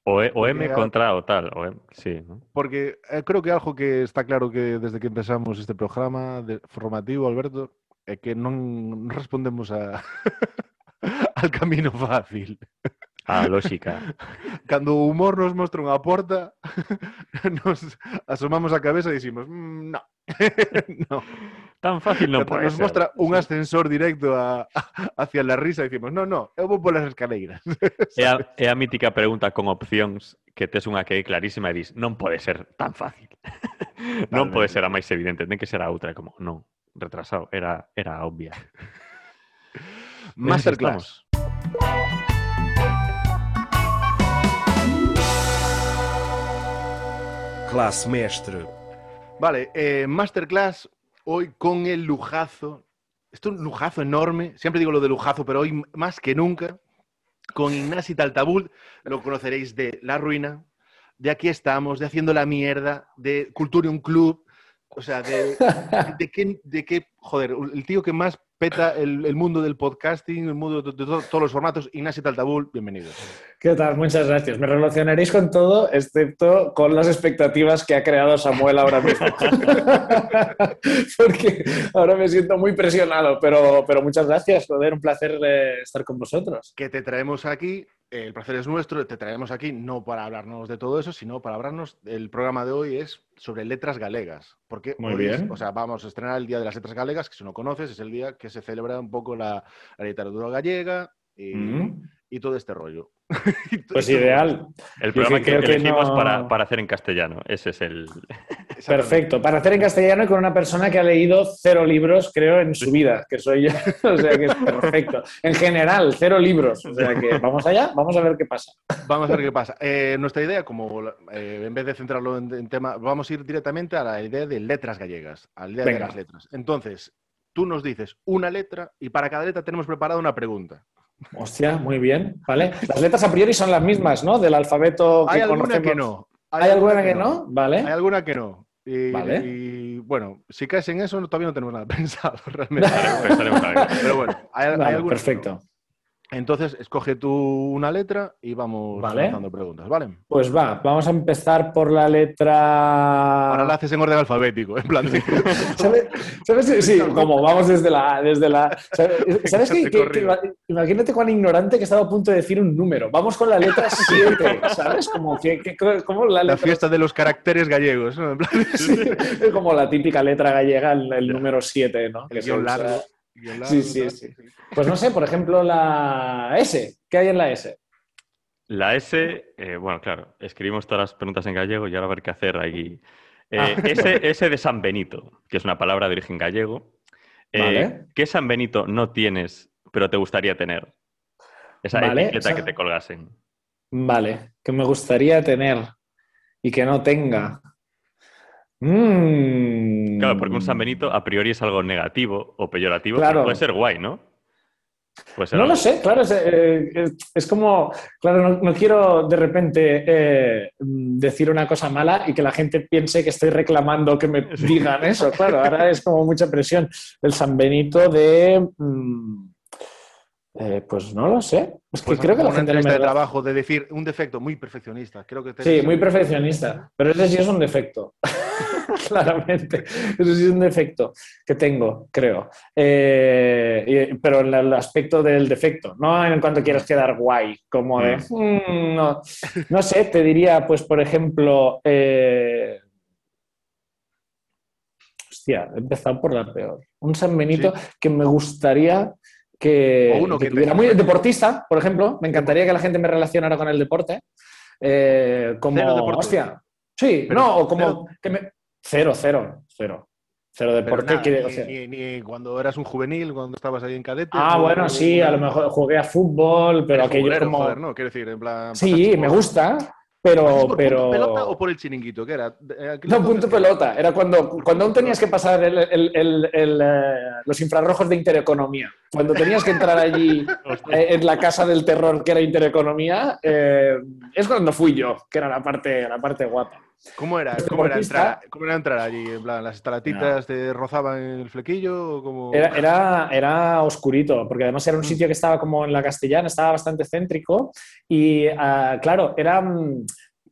O, e, o M porque, contra o tal, o M, sí. ¿no? Porque eh, creo que algo que está claro que desde que empezamos este programa de, formativo, Alberto, é que non respondemos a al camino fácil. A lógica. Cando o humor nos mostra unha porta, nos asomamos a cabeza e dicimos, mmm, no. no. Tan fácil non pode Nos ser. mostra un ascensor directo a, a, hacia la risa e dicimos, no, no, eu vou polas escaleiras. é, a, é a mítica pregunta con opcións que tes unha que é clarísima e dis, non pode ser tan fácil. non pode ser a máis evidente, ten que ser a outra, como, non, retrasado, era, era obvia. Masterclass. Class Mestre. Vale, eh, Masterclass hoy con el lujazo. Esto es un lujazo enorme. Siempre digo lo de lujazo, pero hoy más que nunca. Con Ignasi Taltabul, lo conoceréis de La Ruina, de Aquí estamos, de Haciendo la Mierda, de Culturium Club. O sea, de, de, qué, de qué, joder, el tío que más peta el, el mundo del podcasting, el mundo de, de to- todos los formatos. Ignasi Taltabul, bienvenido. ¿Qué tal? Muchas gracias. Me relacionaréis con todo, excepto con las expectativas que ha creado Samuel ahora mismo. Porque ahora me siento muy presionado, pero, pero muchas gracias, joder, un placer eh, estar con vosotros. que te traemos aquí, el placer es nuestro, te traemos aquí no para hablarnos de todo eso, sino para hablarnos, el programa de hoy es sobre letras galegas, porque Muy hoy es- bien. o sea, vamos a estrenar el Día de las Letras Galegas, que si no conoces es el día que se celebra un poco la, la literatura gallega y, Mm, y todo este rollo. Pues ideal. El programa que que, elegimos no- para, para hacer en castellano, ese es el... Perfecto. Para hacer en castellano y con una persona que ha leído cero libros, creo, en su vida, que soy yo. O sea que es perfecto. En general, cero libros. O sea que vamos allá, vamos a ver qué pasa. Vamos a ver qué pasa. Eh, nuestra idea, como eh, en vez de centrarlo en, en tema, vamos a ir directamente a la idea de letras gallegas, a la idea de Venga. las letras. Entonces, tú nos dices una letra y para cada letra tenemos preparada una pregunta. Hostia, muy bien, ¿vale? Las letras a priori son las mismas, ¿no? Del alfabeto que Hay alguna conocemos. que no. ¿Hay alguna que no? Vale. Hay alguna que no. Y, Vale. y, bueno, si caes en eso, todavía no tenemos nada pensado realmente. Pero bueno, hay, hay Vale, alguna que no. perfecto. Entonces, escoge tú una letra y vamos Vale. lanzando preguntas, ¿vale? Pues va, vamos a empezar por la letra. Ahora la haces en orden alfabético, en plan de... ¿Sabes? ¿Sabes? Sí, como vamos desde la desde la. ¿Sabes, ¿Sabes qué? De Que- imagínate cuán ignorante que estaba a punto de decir un número. Vamos con la letra 7, ¿sabes? Como que, que- como la fiesta de los caracteres gallegos, ¿no? En plan, es como la típica letra gallega, el, el número 7, ¿no? Que guion usa. Sí, sí, sí. Pues no sé, por ejemplo, la S. ¿Qué hay en la S? La S, eh, bueno, claro, escribimos todas las preguntas en gallego y ahora a ver qué hacer ahí. Eh, Ah. S, S de San Benito, que es una palabra de origen gallego. Eh, Vale. ¿Qué San Benito no tienes, pero te gustaría tener? Esa Vale, etiqueta esa- que te colgasen. Vale, que me gustaría tener y que no tenga. Mm. Claro, porque un San Benito a priori es algo negativo o peyorativo, Claro. pero puede ser guay, ¿no? Puede ser No algo- lo sé, claro, es, eh, es- como, claro, no, no quiero de repente eh, decir una cosa mala y que la gente piense que estoy reclamando que me digan eso, claro, ahora es como mucha presión. El San Benito de, mm, eh, pues no lo sé, es que Pues creo que la gente no me de trabajo de decir un defecto muy perfeccionista. Creo que te- Sí, muy perfeccionista, pero ese sí es un defecto, claramente. Ese sí es un defecto que tengo, creo. Eh, pero en el aspecto del defecto, no en cuanto quieras quedar guay, como de, "Mm, no, no sé, te diría, pues, por ejemplo, eh, hostia, he empezado por la peor. Un San Benito que me gustaría que, O uno que que tuviera muy deportista, por ejemplo. Me encantaría que la gente me relacionara con el deporte. Eh, como, hostia, sí, Pero no, o como que me... Cero, cero, cero. Cero quiere- ni, o sea- ni- ni cuando eras un juvenil, cuando estabas ahí en cadete. Ah, bueno, sí, a lo mejor jugué a fútbol, pero aquello como... joder, ¿no? Quiero decir, en plan... Sí, me gusta, ¿Pasas pero... por pero... punto pelota o por el chiringuito? ¿Qué era? No, punto pelota. Era cuando, cuando aún tenías que pasar el- el- el- el, eh, los infrarrojos de Intereconomía. Cuando tenías que entrar allí eh, en la casa del terror que era Intereconomía, eh, es cuando fui yo, que era la parte, la parte guapa. ¿Cómo era, Pues cómo, era entrar, ¿Cómo era entrar allí? En plan, ¿las estalatitas te rozaban el flequillo? O como... Era, era, era oscurito, porque además era un sitio que estaba como en la castellana, estaba bastante céntrico y, ah, claro, era...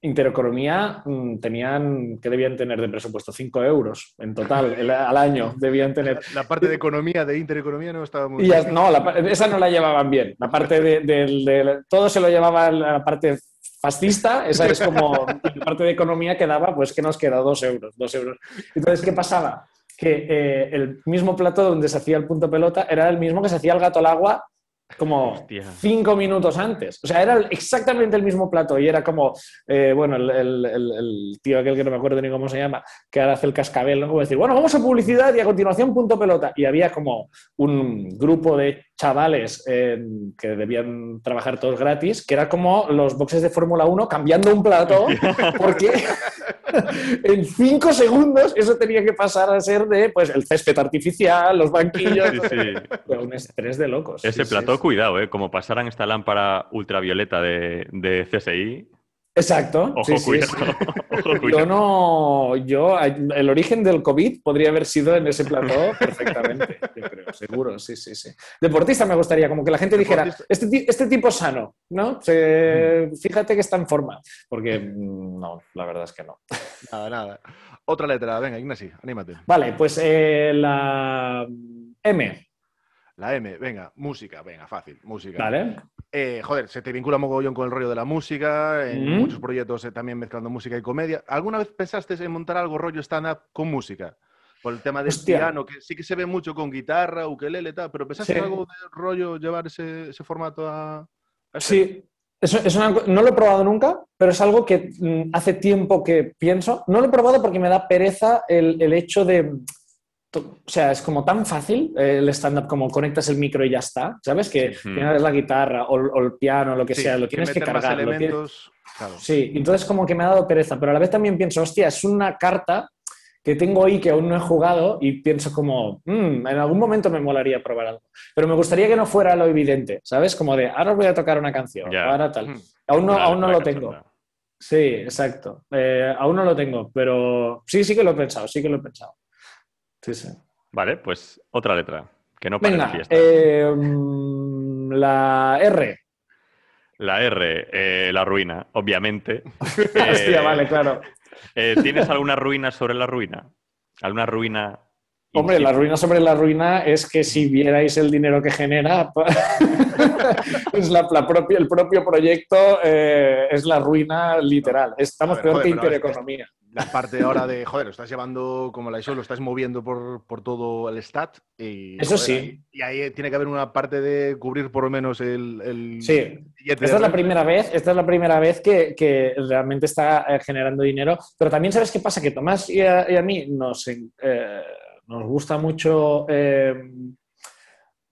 Intereconomía mm, tenían, que debían tener de presupuesto? 5 euros en total el- al año debían tener. La parte de economía, de intereconomía, no estaba muy Y ya- no, la esa no la llevaban bien. La parte de, todo se lo llevaba la parte fascista, esa es como la parte de economía quedaba, pues que nos queda dos euros, dos euros. Entonces, ¿qué pasaba? Que eh, el mismo plato donde se hacía el punto pelota era el mismo que se hacía el gato al agua como Hostia. cinco minutos antes. O sea, era exactamente el mismo plato y era como, eh, bueno, el, el- el- el tío aquel que no me acuerdo ni cómo se llama, que ahora hace el cascabel, ¿no? Como decir, bueno, vamos a publicidad y a continuación punto pelota. Y había como un grupo de chavales eh, que debían trabajar todos gratis, que era como los boxes de Fórmula 1 cambiando un plato, porque en cinco segundos eso tenía que pasar a ser de, pues, el césped artificial, los banquillos. Sí, sí. Era un estrés de locos. Ese Sí, sí, cuidado, ¿eh? Como pasaran esta lámpara ultravioleta de, de CSI. Exacto. Ojo, sí, cuidado. sí. Ojo, Yo no, yo, el origen del COVID podría haber sido en ese plató perfectamente, yo creo, seguro, sí, sí, sí. Deportista me gustaría, como que la gente dijera, este, este tipo sano, ¿no? Se- fíjate que está en forma, porque mm, no, la verdad es que no. Nada, nada. Otra letra, venga, Ignasi, anímate. Vale, pues eh, la M, La M, venga, música, venga, fácil, música. ¿vale? Eh, joder, se te vincula mogollón con el rollo de la música, en Mm. muchos proyectos eh, también mezclando música y comedia. ¿Alguna vez pensaste en montar algo rollo stand-up con música? Por el tema del Hostia. piano, que sí que se ve mucho con guitarra, ukelele y tal, pero ¿pensaste Sí. en algo de rollo llevar ese, ese formato a... Sí, eso es una no lo he probado nunca, pero es algo que mm, hace tiempo que pienso. No lo he probado porque me da pereza el, el hecho de... O sea, es como tan fácil eh, el stand-up como conectas el micro y ya está, ¿sabes? Que tienes la guitarra o, o el piano, lo que Sí, sea, lo tienes que más cargar. tienes- claro. Sí, entonces como que me ha dado pereza, pero a la vez también pienso, hostia, es una carta que tengo ahí que aún no he jugado y pienso como, "Mm, en algún momento me molaría probar algo. Pero me gustaría que no fuera lo evidente, ¿sabes? Como de, ahora voy a tocar una canción, ahora tal. Mm. Aún no, La- aún no lo tengo. Sí, exacto. Eh, aún no lo tengo, pero sí, sí que lo he pensado, sí que lo he pensado. Sí, sí. Vale, pues otra letra. Que no pare la Venga, fiesta. eh, mm, la R. La R, eh, la ruina, obviamente. Hostia, Eh, vale, claro. eh, ¿Tienes alguna ruina sobre la ruina? ¿Alguna ruina? in Hombre, la ruina sobre la ruina es que si vierais el dinero que genera, es la, la propia, el propio proyecto eh, es la ruina literal. Estamos ver, peor joder, que Intereconomía. La parte ahora de, joder, lo estás llevando como la ISO, lo estás moviendo por, por todo el stat. Y, Eso joder, sí. y ahí tiene que haber una parte de cubrir por lo menos el. el Sí. Esta es la primera vez, esta es la primera vez que, que realmente está eh, generando dinero. Pero también sabes qué pasa, que Tomás y a, y a mí nos, eh, nos gusta mucho, eh,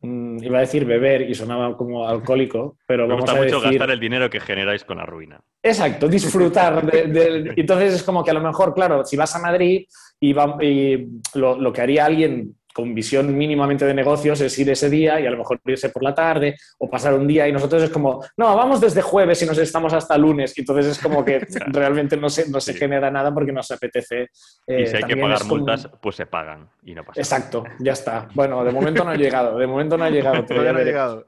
mm, iba a decir beber y sonaba como alcohólico, pero Me vamos gusta a mucho decir... gastar el dinero que generáis con la ruina. Exacto, disfrutar. de- entonces es como que a lo mejor, claro, si vas a Madrid y, va- y lo, lo que haría alguien con visión mínimamente de negocios es ir ese día y a lo mejor irse por la tarde o pasar un día y nosotros es como, no, vamos desde jueves y nos estamos hasta lunes. Y entonces es como que realmente no se, no se Sí. genera nada porque nos apetece. eh, y si hay que pagar como- multas, pues se pagan y no pasa nada. Exacto, ya está. Bueno, de momento no ha llegado, de momento no ha llegado. Todavía no ha llegado.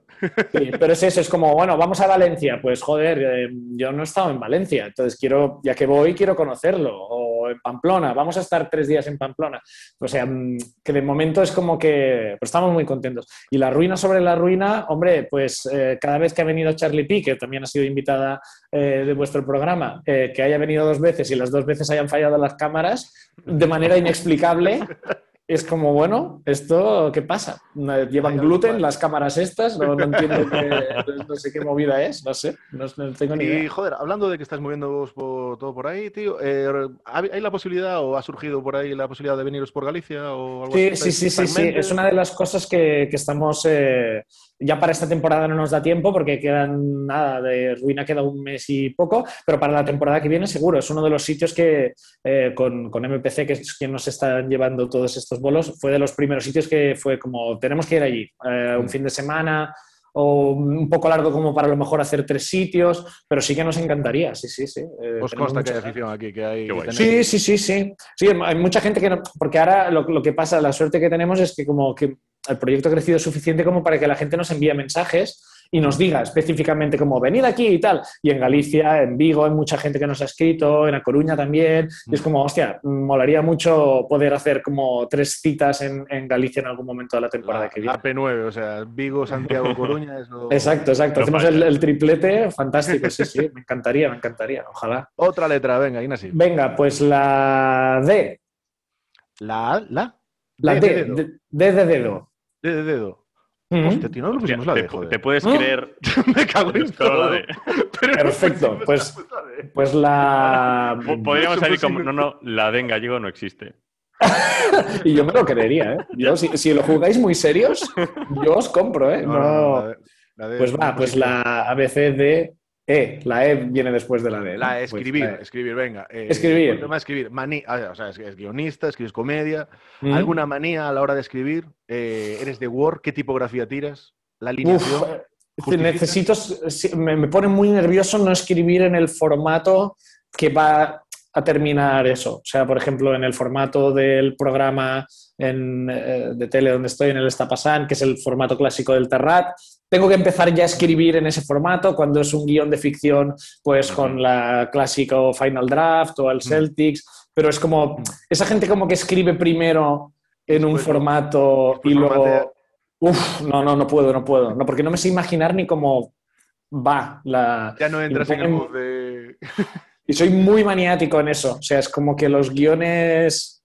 Sí, pero es eso, es como, bueno, vamos a Valencia. Pues joder, eh, yo no he estado en Valencia, entonces quiero, ya que voy, quiero conocerlo. O en Pamplona, vamos a estar tres días en Pamplona. O sea, mm, que de momento es como que pues estamos muy contentos. Y la ruina sobre la ruina, hombre, pues eh, cada vez que ha venido Charlie P, que también ha sido invitada eh, de vuestro programa, eh, que haya venido dos veces y las dos veces hayan fallado las cámaras de manera inexplicable. Es como, bueno, ¿esto qué pasa? ¿Llevan gluten las cámaras estas? No, no entiendo, qué- no sé qué movida es, no sé, no, no tengo ni Y idea. joder, hablando de que estás moviendo vos por, todo por ahí, tío, eh, ¿hay la posibilidad o ha surgido por ahí la posibilidad de veniros por Galicia o algo Sí, así? sí, sí, ¿Está sí, sí. Es una de las cosas que, que estamos. eh, ya para esta temporada no nos da tiempo porque quedan nada, de ruina queda un mes y poco, pero para la temporada que viene seguro. Es uno de los sitios que eh, con, con MPC, que es quien nos están llevando todos estos bolos, fue de los primeros sitios que fue como tenemos que ir allí. eh, un Mm. fin de semana o un poco largo como para a lo mejor hacer tres sitios, pero sí que nos encantaría, sí, sí, sí. eh, Os consta que hay afición aquí, que hay. Que Sí, sí, sí, sí. Sí, hay mucha gente que no, porque ahora lo, lo que pasa, la suerte que tenemos es que como que el proyecto ha crecido suficiente como para que la gente nos envíe mensajes y nos diga específicamente como venid aquí y tal. Y en Galicia, en Vigo, hay mucha gente que nos ha escrito, en A Coruña también. Y es como, hostia, molaría mucho poder hacer como tres citas en, en Galicia en algún momento de la temporada La, que viene. la P9, o sea, Vigo, Santiago, Coruña es lo... Exacto, exacto. Hacemos el, el triplete, fantástico, sí, sí, me encantaría, me encantaría, ojalá. Otra letra, venga, Inasi. Venga, pues la D, La la la D D, de dedo. De dedo. De. Hostia, tío, no lo pusimos la te, D, joder. te puedes ¿No? creer. Me cago en todo. No Perfecto, pues- la. Pues la. Po- Podríamos salir como. No, no, la D en gallego no existe. Y yo me lo creería, ¿eh? Yo, si, si lo jugáis muy serios, yo os compro, ¿eh? No, no, no, No- la D- la D Pues es va, pues la ABC de E. La E viene después de la D. ¿no? La Pues escribir, la E. escribir, venga. eh, Escribir. el tema escribir. Maní, ah, o sea, es, guionista, escribes comedia. Mm. ¿Alguna manía a la hora de escribir? Eh, ¿Eres de Word? ¿Qué tipografía tiras? ¿La alineación? eh, necesito. Me, me pone muy nervioso no escribir en el formato que va a terminar eso. O sea, por ejemplo, en el formato del programa en, de tele donde estoy, en el Estapasan, que es el formato clásico del Terrat, tengo que empezar ya a escribir en ese formato. Cuando es un guion de ficción, pues con la clásico Final Draft o el Celtics. Pero es como esa gente como que escribe primero en un Después- formato y luego... formatea. Uf, no, no, no puedo, no puedo. No, porque no me sé imaginar ni cómo va la... Ya no entras en el mood de... Y soy muy maniático en eso. O sea, es como que los guiones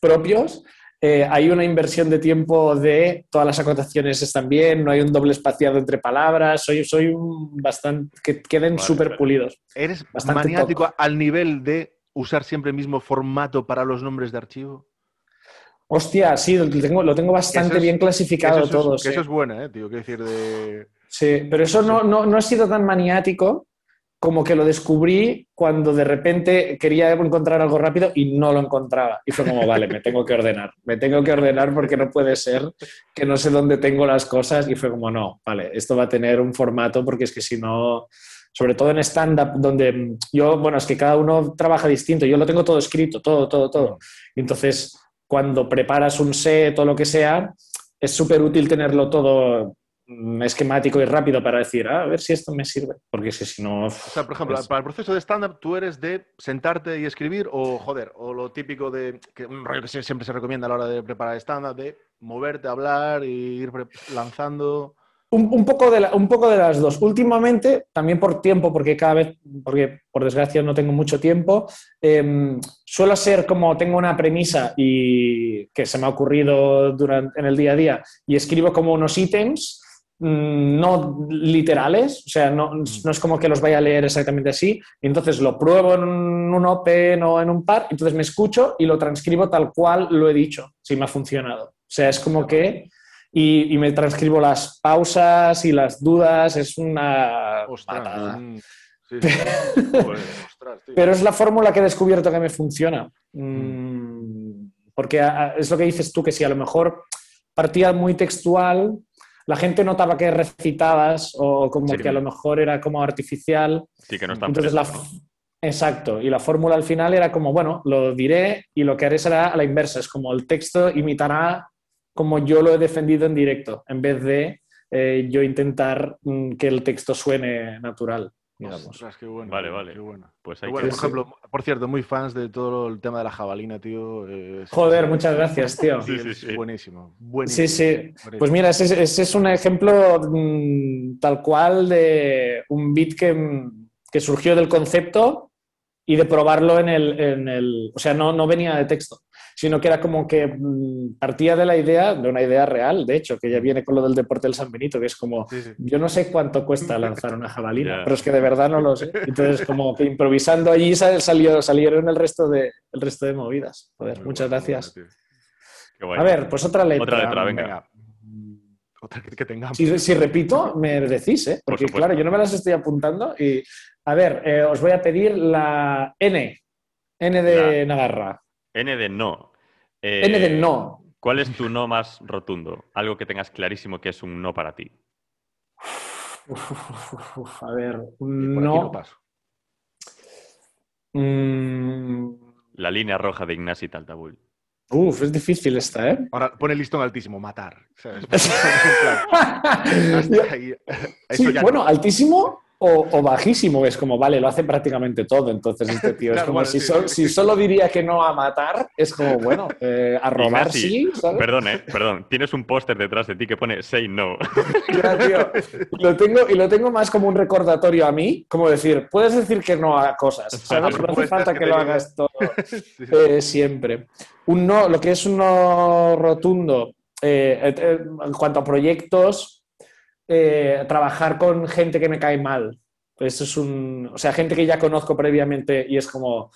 propios, eh, hay una inversión de tiempo de todas las acotaciones están bien, no hay un doble espaciado entre palabras, soy, soy un bastante... que queden Vale, súper pulidos. ¿Eres Bastante maniático al nivel de usar siempre el mismo formato para los nombres de archivo? Hostia, sí, lo tengo, lo tengo bastante es- bien clasificado eso, es- todo. que sí. eso es buena, ¿eh, tío? Quiero decir, de... Sí, pero eso no, no, no he sido tan maniático como que lo descubrí cuando de repente quería encontrar algo rápido y no lo encontraba. Y fue como, vale, me tengo que ordenar, me tengo que ordenar porque no puede ser que no sé dónde tengo las cosas. Y fue como, no, vale, esto va a tener un formato porque es que si no, sobre todo en stand-up, donde yo, bueno, es que cada uno trabaja distinto, yo lo tengo todo escrito, todo, todo, todo. Entonces, cuando preparas un set o lo que sea, es súper útil tenerlo todo esquemático y rápido para decir, ah, a ver si esto me sirve, porque si no... O sea, por ejemplo, pues- para el proceso de stand-up, ¿tú eres de sentarte y escribir o, joder, o lo típico de, que un rollo que siempre se recomienda a la hora de preparar stand-up, de moverte, hablar y ir lanzando? Un, un poco de la- un poco de las dos. Últimamente, también por tiempo, porque cada vez, porque por desgracia no tengo mucho tiempo, eh, suelo ser como tengo una premisa y que se me ha ocurrido durante, en el día a día y escribo como unos ítems mm, no literales, o sea, no, no es como que los vaya a leer exactamente así, y entonces lo pruebo en un open o en un par, entonces me escucho y lo transcribo tal cual lo he dicho, si me ha funcionado. O sea, es como que y, y me transcribo las pausas y las dudas, es una Ostras, mm, sí, sí. Pero es la fórmula que he descubierto que me funciona. Mm, porque a- a- es lo que dices tú, que si a lo mejor partía muy textual, la gente notaba que recitabas o como Sí. que a lo mejor era como artificial. Sí, que no está Entonces la... Exacto, y la fórmula al final era como, bueno, lo diré y lo que haré será a la inversa, es como el texto imitará como yo lo he defendido en directo, en vez de eh, yo intentar mm, que el texto suene natural, digamos. Ostras, qué bueno. Vale, vale. Qué bueno. Pues Qué hay bueno, que... por ejemplo, por cierto, muy fans de todo el tema de la jabalina, tío. eh, es- Joder, muchas gracias, tío. Sí, sí. Buenísimo, buenísimo. Sí, sí. buenísimo. Pues mira, ese, ese es un ejemplo mm, tal cual de un beat que, mm, que surgió del concepto y de probarlo en el... en el- o sea, no, no venía de texto, sino que era como que mm, partía de la idea, de una idea real, de hecho, que ya viene con lo del deporte del San Benito, que es como, Sí, sí. yo no sé cuánto cuesta lanzar una jabalina, pero es que de verdad no lo sé. Entonces, como que improvisando allí sal- salió, salieron el resto, de, el resto de movidas. Joder, Muy muchas bueno, gracias. bueno, tío. Qué guay. A ver, pues otra letra. Otra letra, venga. Venga. Mm, Otra que, que tengamos. Si, si repito, me decís, ¿eh? Porque claro, yo no me las estoy apuntando y... A ver, eh, os voy a pedir la N. N de Navarra. N de no. Eh, N de no. ¿Cuál es tu no más rotundo? Algo que tengas clarísimo que es un no para ti. Uf, uf, uf, uf, a ver, un por aquí no no. paso. Mm, La línea roja de Ignasi Taltabull. uf, es difícil esta, ¿eh? Ahora pone el listón altísimo, matar. ¿sabes? En plan, hasta ahí. Sí, ya bueno, no. altísimo o, o bajísimo. Es como, vale, lo hace prácticamente todo. Entonces, este tío es como bueno, si, sí, sol- sí. si solo diría que no a matar, es como, bueno, eh, a robar Ignasi, sí, ¿sabes? Perdón, eh, perdón. Tienes un póster detrás de ti que pone say no. Ya, tío. Lo tengo, y lo tengo más como un recordatorio a mí, como decir, puedes decir que no a cosas, ¿sabes? No hace falta que lo hagas todo eh, siempre. Un no, lo que es un no rotundo en cuanto a proyectos, eh, trabajar con gente que me cae mal. Eso es un, o sea, gente que ya conozco previamente y es como,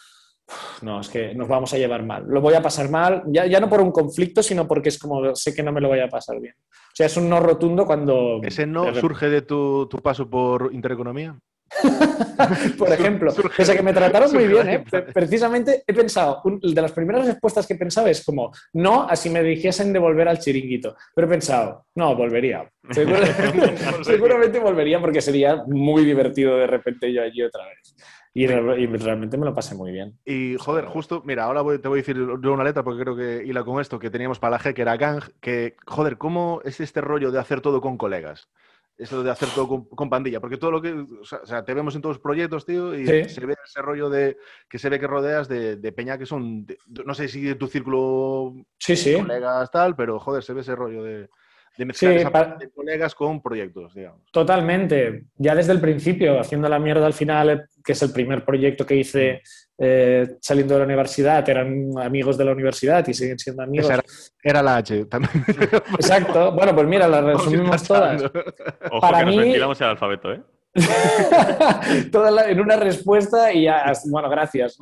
"Uf, no, es que nos vamos a llevar mal. Lo voy a pasar mal, ya, ya no por un conflicto, sino porque es como, sé que no me lo voy a pasar bien. O sea, es un no rotundo cuando... ¿Ese no surge de tu, tu paso por Intereconomía? Por ejemplo, Surge- pese a que me trataron muy bien, ¿eh? Pre- precisamente he pensado, un- de las primeras respuestas que he pensado es como, no, así me dijesen de volver al chiringuito. Pero he pensado, no, volvería. Seguramente volvería porque sería muy divertido de repente yo allí otra vez. Y, re- y realmente me lo pasé muy bien. Y joder, justo, mira, ahora voy- te voy a decir una letra porque creo que hila con esto que teníamos para la G, que era Gang, que joder, ¿cómo es este rollo de hacer todo con colegas? Eso de hacer todo con, con pandilla, porque todo lo que, o sea, o sea, te vemos en todos los proyectos, tío, y Sí. se ve ese rollo de, que se ve que rodeas de, de peña que son, de- no sé si de tu círculo Sí, sí. colegas tal, pero joder, se ve ese rollo de, de mezclar Sí, esa pa- parte de colegas con proyectos, digamos. Totalmente. Ya desde el principio, haciendo la mierda al final, que es el primer proyecto que hice eh, saliendo de la universidad, eran amigos de la universidad y siguen siendo amigos. Era, era la H también. Exacto. Bueno, pues mira, las resumimos todas. Ojo Para que nos mí- ventilamos el alfabeto, ¿eh? Todas la- en una respuesta y ya, bueno, gracias.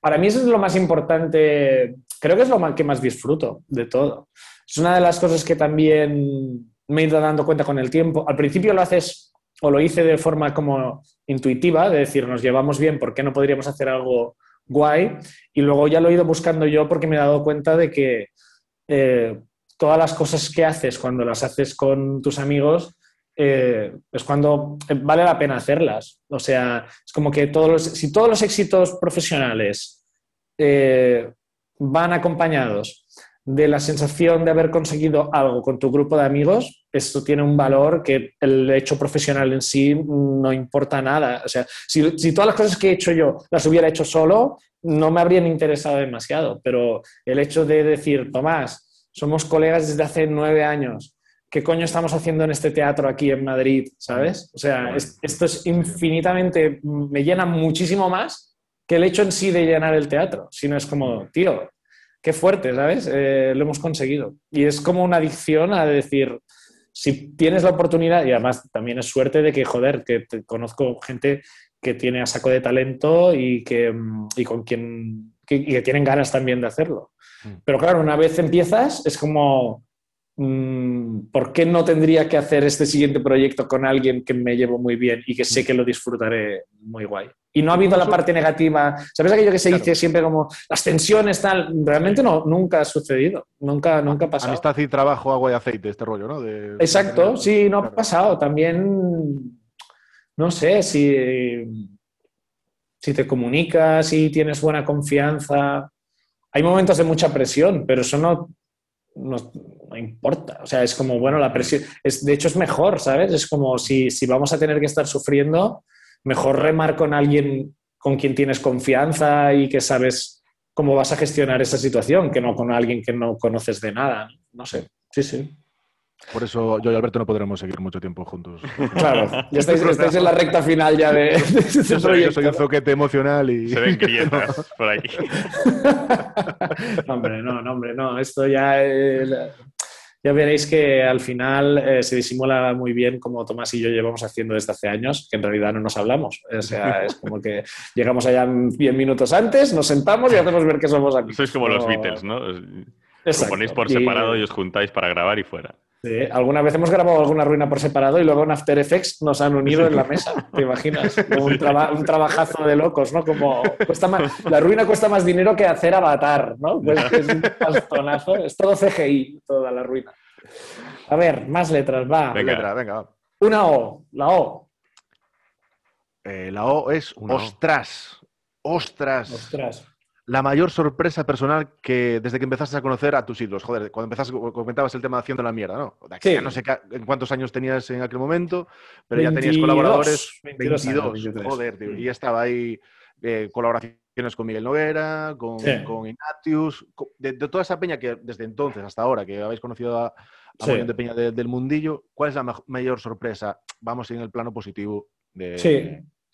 Para mí eso es lo más importante, creo que es lo que más disfruto de todo. Es una de las cosas que también me he ido dando cuenta con el tiempo. Al principio lo haces o lo hice de forma como intuitiva, de decir, nos llevamos bien, ¿por qué no podríamos hacer algo guay? Y luego ya lo he ido buscando yo porque me he dado cuenta de que eh, todas las cosas que haces cuando las haces con tus amigos eh, es cuando vale la pena hacerlas. O sea, es como que todos los, si todos los éxitos profesionales eh, van acompañados de la sensación de haber conseguido algo con tu grupo de amigos, esto tiene un valor que el hecho profesional en sí no importa nada. O sea, si, todas las cosas que he hecho yo las hubiera hecho solo, no me habrían interesado demasiado, pero el hecho de decir, Tomás, somos colegas desde hace nueve años, ¿qué coño estamos haciendo en este teatro aquí en Madrid? ¿Sabes? O sea, es, esto es infinitamente, me llena muchísimo más que el hecho en sí de llenar el teatro, sino es como, tío, qué fuerte, ¿sabes? Eh, lo hemos conseguido. Y es como una adicción a decir, si tienes la oportunidad, y además también es suerte de que, joder, que conozco gente que tiene a saco de talento y, que, mm, y con quien que, y que tienen ganas también de hacerlo. Mm. Pero claro, una vez empiezas, es como, ¿por qué no tendría que hacer este siguiente proyecto con alguien que me llevo muy bien y que sé que lo disfrutaré muy guay? Y no ha habido la parte negativa. ¿Sabes aquello que se dice siempre como las tensiones, tal? Realmente no, nunca ha sucedido. Nunca, nunca ha pasado. Amistad y trabajo, agua y aceite, este rollo, ¿no? De- Exacto, sí, no ha pasado. También, no sé, si, si te comunicas, si tienes buena confianza. Hay momentos de mucha presión, pero eso no, no, no importa. O sea, es como, bueno, la presión, es, de hecho es mejor, ¿sabes? Es como si, si vamos a tener que estar sufriendo, mejor remar con alguien con quien tienes confianza y que sabes cómo vas a gestionar esa situación, que no con alguien que no conoces de nada. No sé, sí, sí. Por eso yo y Alberto no podremos seguir mucho tiempo juntos. Claro, ya estáis, estáis en la recta final ya de, de este Yo soy, yo proyecto. soy un zoquete emocional y... Se ven grietas por ahí. No, hombre, no, no, hombre, no. Esto ya, eh, ya veréis que al final eh, se disimula muy bien como Tomás y yo llevamos haciendo desde hace años, que en realidad no nos hablamos. O sea, es como que llegamos allá 10 minutos antes, nos sentamos y hacemos ver que somos amigos. Sois como los Beatles, ¿no? Os-. Componéis por Y- separado y os juntáis para grabar y fuera. Sí, alguna vez hemos grabado alguna ruina por separado y luego en After Effects nos han unido en la mesa, ¿te imaginas? Como un, traba- un trabajazo de locos, ¿no? Como cuesta más, la ruina cuesta más dinero que hacer Avatar, ¿no? Pues es un pastonazo, es todo CGI, toda la ruina. A ver, más letras, va. Venga. Letra, venga, va. Una O, la O. Eh, la O es Una O. ostras. Ostras. La mayor sorpresa personal que desde que empezaste a conocer a tus ídolos. Joder, cuando empezaste, comentabas el tema de haciendo la mierda, ¿no? De aquí Sí. no sé ca- en cuántos años tenías en aquel momento, pero ya tenías 22, colaboradores. 22 22. años, 23. joder, tío. Y ya estaba ahí eh, colaboraciones con Miguel Noguera, con, Sí. con Ignatius, de, de toda esa peña que desde entonces hasta ahora, que habéis conocido a, a Sí. de peña de- del mundillo, ¿cuál es la mayor sorpresa? Vamos en el plano positivo de Sí.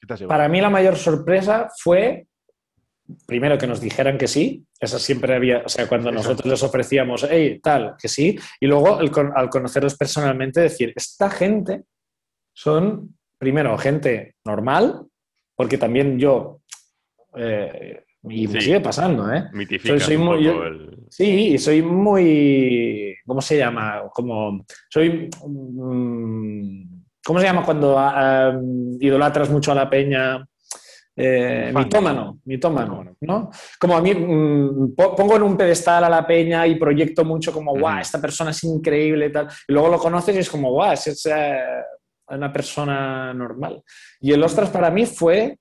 ¿qué te has llevado? Para mí la mayor sorpresa fue, primero, que nos dijeran que sí. Esa siempre había, o sea, cuando nosotros les ofrecíamos, hey, tal, que sí. Y luego, el al conocerlos personalmente, decir, esta gente son, primero, gente normal, porque también yo, eh, y me Sí. sigue pasando, ¿eh? Soy un muy- yo- el... Sí, y soy muy. ¿Cómo se llama? Como. Soy. mm, ¿Cómo se llama cuando ah, mm, idolatras mucho a la peña? Eh, mitómano, mitómano. ¿no? Como a mí mm, po- pongo en un pedestal a la peña y proyecto mucho como, guau, Ujú. esta persona es increíble y tal. Y luego lo conoces y es como, guau, es, es, eh, una persona normal. Y el Ostras para mí fue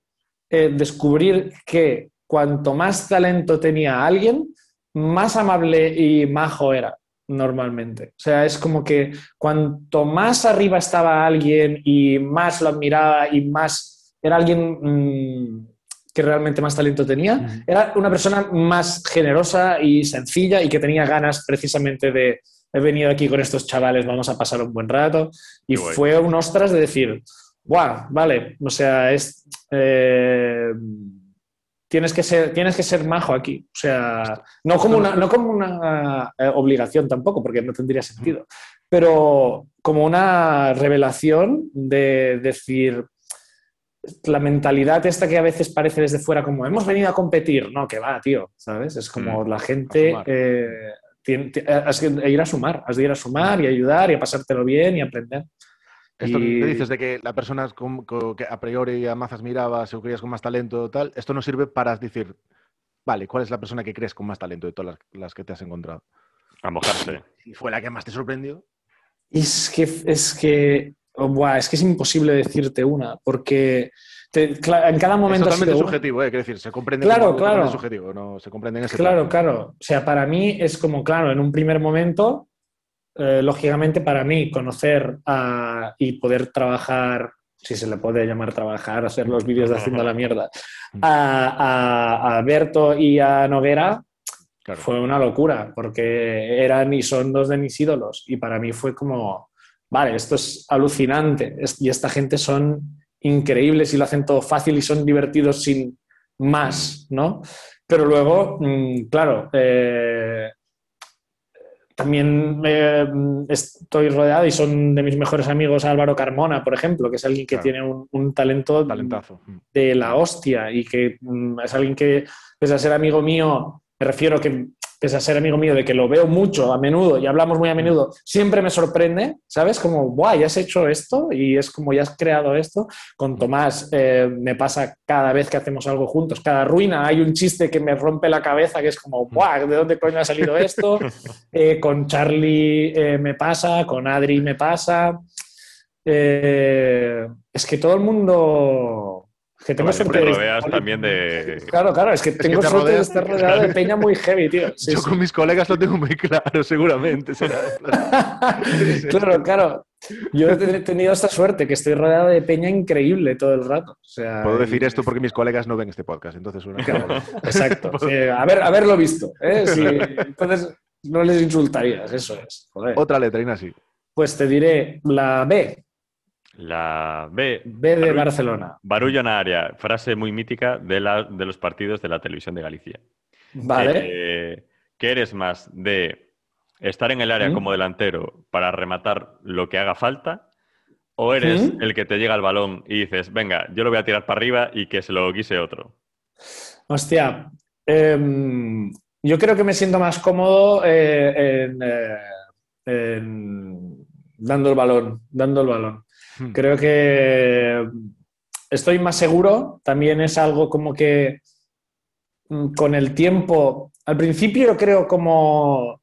eh, descubrir que cuanto más talento tenía alguien, más amable y majo era normalmente. O sea, es como que cuanto más arriba estaba alguien y más lo admiraba y más era alguien mm, que realmente más talento tenía, era una persona más generosa y sencilla y que tenía ganas precisamente de he venido aquí con estos chavales, vamos a pasar un buen rato. Y Qué guay. fue un ostras de decir, ¡guau! Vale, o sea, es... eh, tienes que ser, tienes que ser majo aquí. O sea, no como una, no como una eh, obligación tampoco, porque no tendría sentido, pero como una revelación de decir la mentalidad esta que a veces parece desde fuera como hemos venido a competir, no, que va, tío, ¿sabes? Es como Mm, la gente eh, tiene, ti- has de ir a sumar, has de ir a sumar y ayudar y a pasártelo bien y aprender. Esto Y- que dices de que la persona con- co- que a priori a mazas mirabas o creías con más talento tal, esto no sirve para decir, vale, ¿cuál es la persona que crees con más talento de todas las, las que te has encontrado? A mojarse. Si fue la que más te sorprendió, Es que es que buah, es que es imposible decirte una, porque te- en cada es momento ha totalmente subjetivo, ¿eh? Quiero decir, se comprende Claro, claro. subjetivo, no se comprende en ese Claro, claro. O sea, para mí es como, claro, en un primer momento, eh, lógicamente para mí conocer a- y poder trabajar, si se le puede llamar trabajar, hacer los vídeos de haciendo la mierda, a, a- a Berto y a Noguera Claro. fue una locura, porque eran y son dos de mis ídolos. Y para mí fue como, vale, esto es alucinante. y esta gente son increíbles y lo hacen todo fácil y son divertidos sin más, ¿no? Pero luego, mm, claro, eh, también eh, estoy rodeado y son de mis mejores amigos Álvaro Carmona, por ejemplo, que es alguien que Claro. tiene un, un talento Talentazo. Mm. de la hostia y que mm, es alguien que, pese a ser amigo mío, me refiero que, pese a ser amigo mío, de que lo veo mucho a menudo y hablamos muy a menudo, siempre me sorprende, ¿sabes? Como, guau, ya has hecho esto y es como, ya has creado esto. Con Tomás eh, me pasa cada vez que hacemos algo juntos, cada ruina hay un chiste que me rompe la cabeza, que es como, guau, ¿de dónde coño ha salido esto? Eh, con Charlie eh, me pasa, con Adri me pasa. Es que todo el mundo... Que tengo suerte te de- rodeas también de... Claro, claro, es que que tengo te suerte de estar rodeado de peña muy heavy, tío. Sí, Yo sí. con mis colegas lo tengo muy claro, seguramente. claro, claro. Yo he tenido esta suerte, que estoy rodeado de peña increíble todo el rato. O sea, Puedo decir esto porque mis colegas no ven este podcast, entonces una Exacto. sí, haber, haberlo visto. ¿eh? Sí, entonces no les insultarías, eso es. Joder. Otra letrina sí. Pues te diré la B, La B. B de Barullo- Barcelona. Barullo en área, frase muy mítica de, la- de los partidos de la televisión de Galicia. Vale. Eh, ¿Qué eres más de estar en el área ¿Mm? como delantero para rematar lo que haga falta? ¿O eres ¿Mm? el que te llega el balón y dices, venga, yo lo voy a tirar para arriba y que se lo guise otro? Hostia, em, yo creo que me siento más cómodo eh, en, eh, en dando el balón, dando el balón. Hmm. Creo que estoy más seguro. También es algo como que mm, con el tiempo, al principio creo como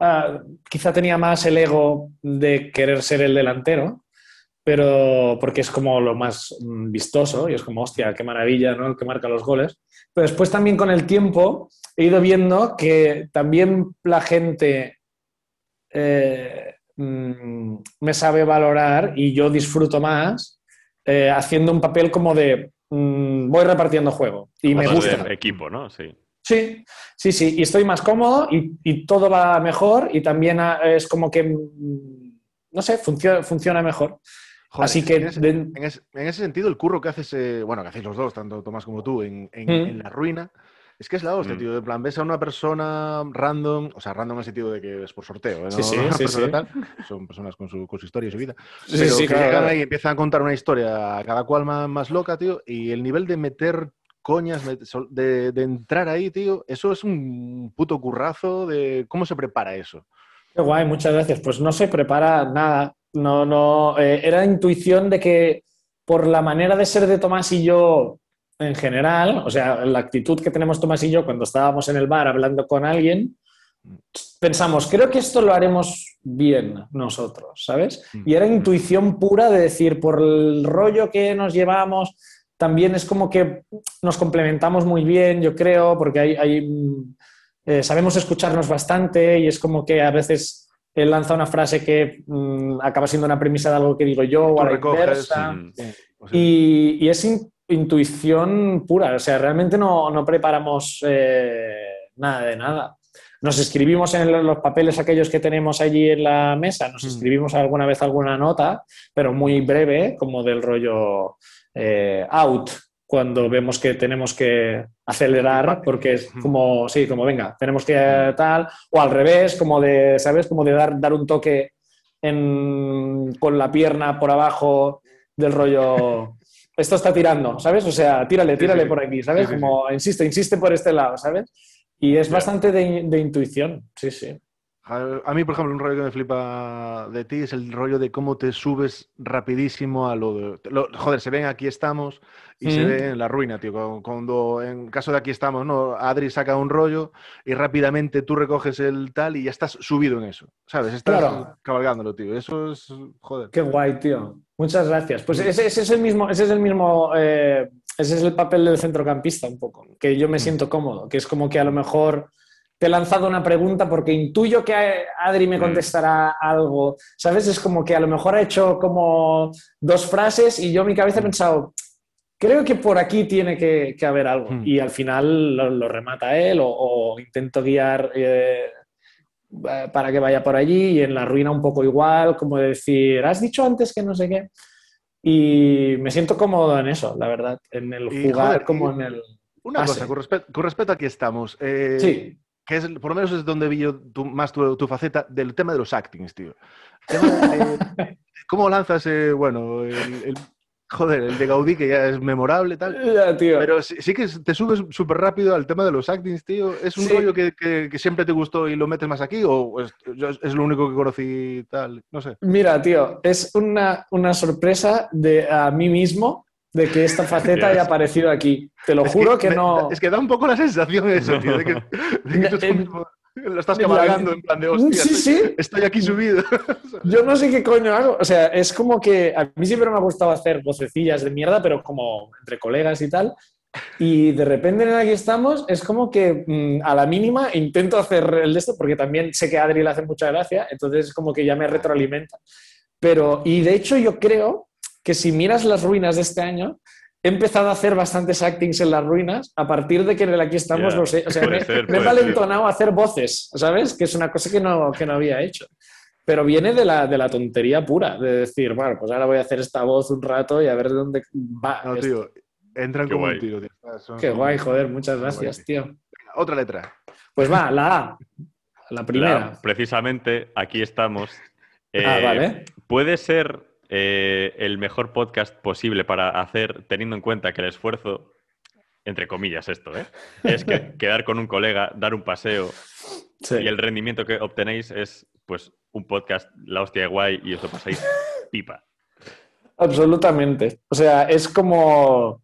ah, quizá tenía más el ego de querer ser el delantero, pero porque es como lo más mm, vistoso y es como, hostia, qué maravilla, ¿no? El que marca los goles. Pero después también con el tiempo he ido viendo que también la gente eh, mm, me sabe valorar y yo disfruto más eh, haciendo un papel como de mm, voy repartiendo juego y me gusta. equipo, ¿no? Sí. Sí, sí, sí, y estoy más cómodo y, y todo va mejor y también ah, es como que, mm, no sé, funciona, funciona mejor. Joder, Así que en ese, de- en ese- en ese sentido, el curro que haces, eh, bueno, que hacéis los dos, tanto Tomás como tú, en, en- Mm. en la ruina, es que es la hostia, Mm. tío. En plan, ves a una persona random, o sea, random en el sentido de que es por sorteo, ¿eh? No- Sí, sí, sí, persona sí. tal, son personas con su, con su historia y su vida. Sí, pero sí, que claro, llegan ahí y empiezan a contar una historia, cada cual más, más loca, tío, y el nivel de meter coñas, de entrar ahí, tío, eso es un puto currazo de cómo se prepara eso. Qué guay, muchas gracias. Pues no se prepara nada. No, no. eh, era intuición de que por la manera de ser de Tomás y yo en general, o sea, la actitud que tenemos Tomás y yo cuando estábamos en el bar hablando con alguien, pensamos, creo que esto lo haremos bien nosotros, ¿sabes? Mm. Y era intuición pura de decir, por el rollo que nos llevamos, también es como que nos complementamos muy bien, yo creo, porque hay, hay, eh, sabemos escucharnos bastante y es como que a veces él lanza una frase que mm, acaba siendo una premisa de algo que digo yo o a la inversa. Y, y es intuición pura, o sea, realmente no, no preparamos eh, nada de nada. Nos escribimos en los papeles aquellos que tenemos allí en la mesa, nos Mm. escribimos alguna vez alguna nota, pero muy breve, como del rollo eh, out, cuando vemos que tenemos que acelerar, porque es como, sí, como venga, tenemos que eh, tal, o al revés, como de, ¿sabes? Como de dar, dar un toque en- con la pierna por abajo del rollo, esto está tirando, ¿sabes? O sea, tírale, Sí, tírale sí. por aquí, ¿sabes? Sí, sí, Como insiste, insiste por este lado, ¿sabes? Y es bastante de, de intuición, sí, sí. A mí, por ejemplo, un rollo que me flipa de ti es el rollo de cómo te subes rapidísimo a lo de... lo- joder, se ven aquí estamos y se ve en la ruina, tío. cu- Cuando, en caso de aquí estamos, ¿no? Adri saca un rollo y rápidamente tú recoges el tal y ya estás subido en eso, ¿sabes? Estás Claro. cabalgándolo, tío. Eso es... Joder. Qué guay, tío. Muchas gracias. Pues ese, ese es el mismo, ese es el mismo, eh, ese es el papel del centrocampista un poco, que yo me siento cómodo, que es como que a lo mejor te he lanzado una pregunta porque intuyo que Adri me Mm. contestará algo, ¿sabes? Es como que a lo mejor ha hecho como dos frases y yo en mi cabeza he pensado, creo que por aquí tiene que, que haber algo. Mm. Y al final lo, lo remata él o, o intento guiar eh, para que vaya por allí y en la ruina un poco igual, como decir, has dicho antes que no sé qué. Y me siento cómodo en eso, la verdad, en el Y, jugar joder, como y- en el... Una pase. cosa, con, respe- con respecto a aquí estamos. eh, Sí, que es, por lo menos es donde vi yo tu- más tu, tu faceta del tema de los actings, tío. Tema de ¿Cómo lanzas, eh, bueno, el, el- joder, el de Gaudí, que ya es memorable tal? Ya, tío. Pero sí, sí que te subes súper rápido al tema de los actings, tío. ¿Es un Sí. rollo que, que- que siempre te gustó y lo metes más aquí? ¿O es, lo único que conocí tal? No sé. Mira, tío, es una, una sorpresa de a mí mismo de que esta faceta haya aparecido aquí. Te lo Es juro que, me- no... Es que da un poco la sensación eso, tío, de que, de lo estás cabalgando en plan de hostia. Sí, estoy, sí. estoy aquí subido. Yo no sé qué coño hago. O sea, es como que a mí siempre me ha gustado hacer vocecillas de mierda, pero como entre colegas y tal. Y de repente en aquí estamos, es como que mm, a la mínima intento hacer el de esto, porque también sé que a Adri le hace mucha gracia, entonces es como que ya me retroalimenta. Pero, y de hecho yo creo que si miras las ruinas de este año, he empezado a hacer bastantes actings en las ruinas a partir de que en el aquí estamos, Ya, lo sé. O sea, me, ser, me he valentonado a hacer voces, ¿sabes? Que es una cosa que no, que no había hecho. Pero viene de la, de la tontería pura, de decir, bueno, pues ahora voy a hacer esta voz un rato y a ver de dónde va. No, esto. tío. Entran Qué como guay. un tiro, tío. Ah, son- Qué son- guay, joder, muchas gracias, guay. tío. Venga, Otra letra. Pues va, la A, la primera. La- precisamente aquí estamos. Ah, Eh, vale. Puede ser eh, el mejor podcast posible para hacer, teniendo en cuenta que el esfuerzo, entre comillas esto, ¿eh? es que quedar con un colega, dar un paseo Sí. y el rendimiento que obtenéis es pues un podcast, la hostia de guay y os lo pasáis pipa. Absolutamente. O sea, es como.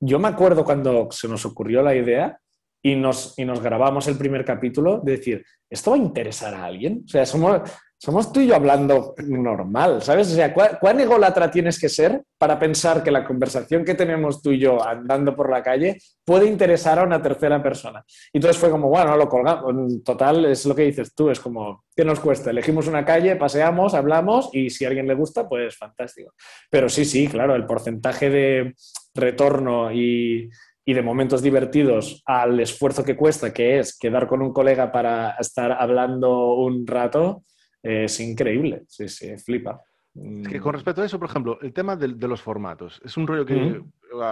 Yo me acuerdo cuando se nos ocurrió la idea y nos, y nos grabamos el primer capítulo de decir, ¿esto va a interesar a alguien? O sea, somos, somos tú y yo hablando normal, ¿sabes? O sea, ¿cuán, cuán ególatra tienes que ser para pensar que la conversación que tenemos tú y yo andando por la calle puede interesar a una tercera persona? Y entonces fue como, bueno, lo colgamos. Total, es lo que dices tú, es como, ¿qué nos cuesta? Elegimos una calle, paseamos, hablamos y si a alguien le gusta, pues fantástico. Pero sí, sí, claro, el porcentaje de retorno y, y de momentos divertidos al esfuerzo que cuesta, que es quedar con un colega para estar hablando un rato, es increíble. Sí, sí, flipa. Es que con respecto a eso, por ejemplo, el tema de, los formatos. Es un rollo que,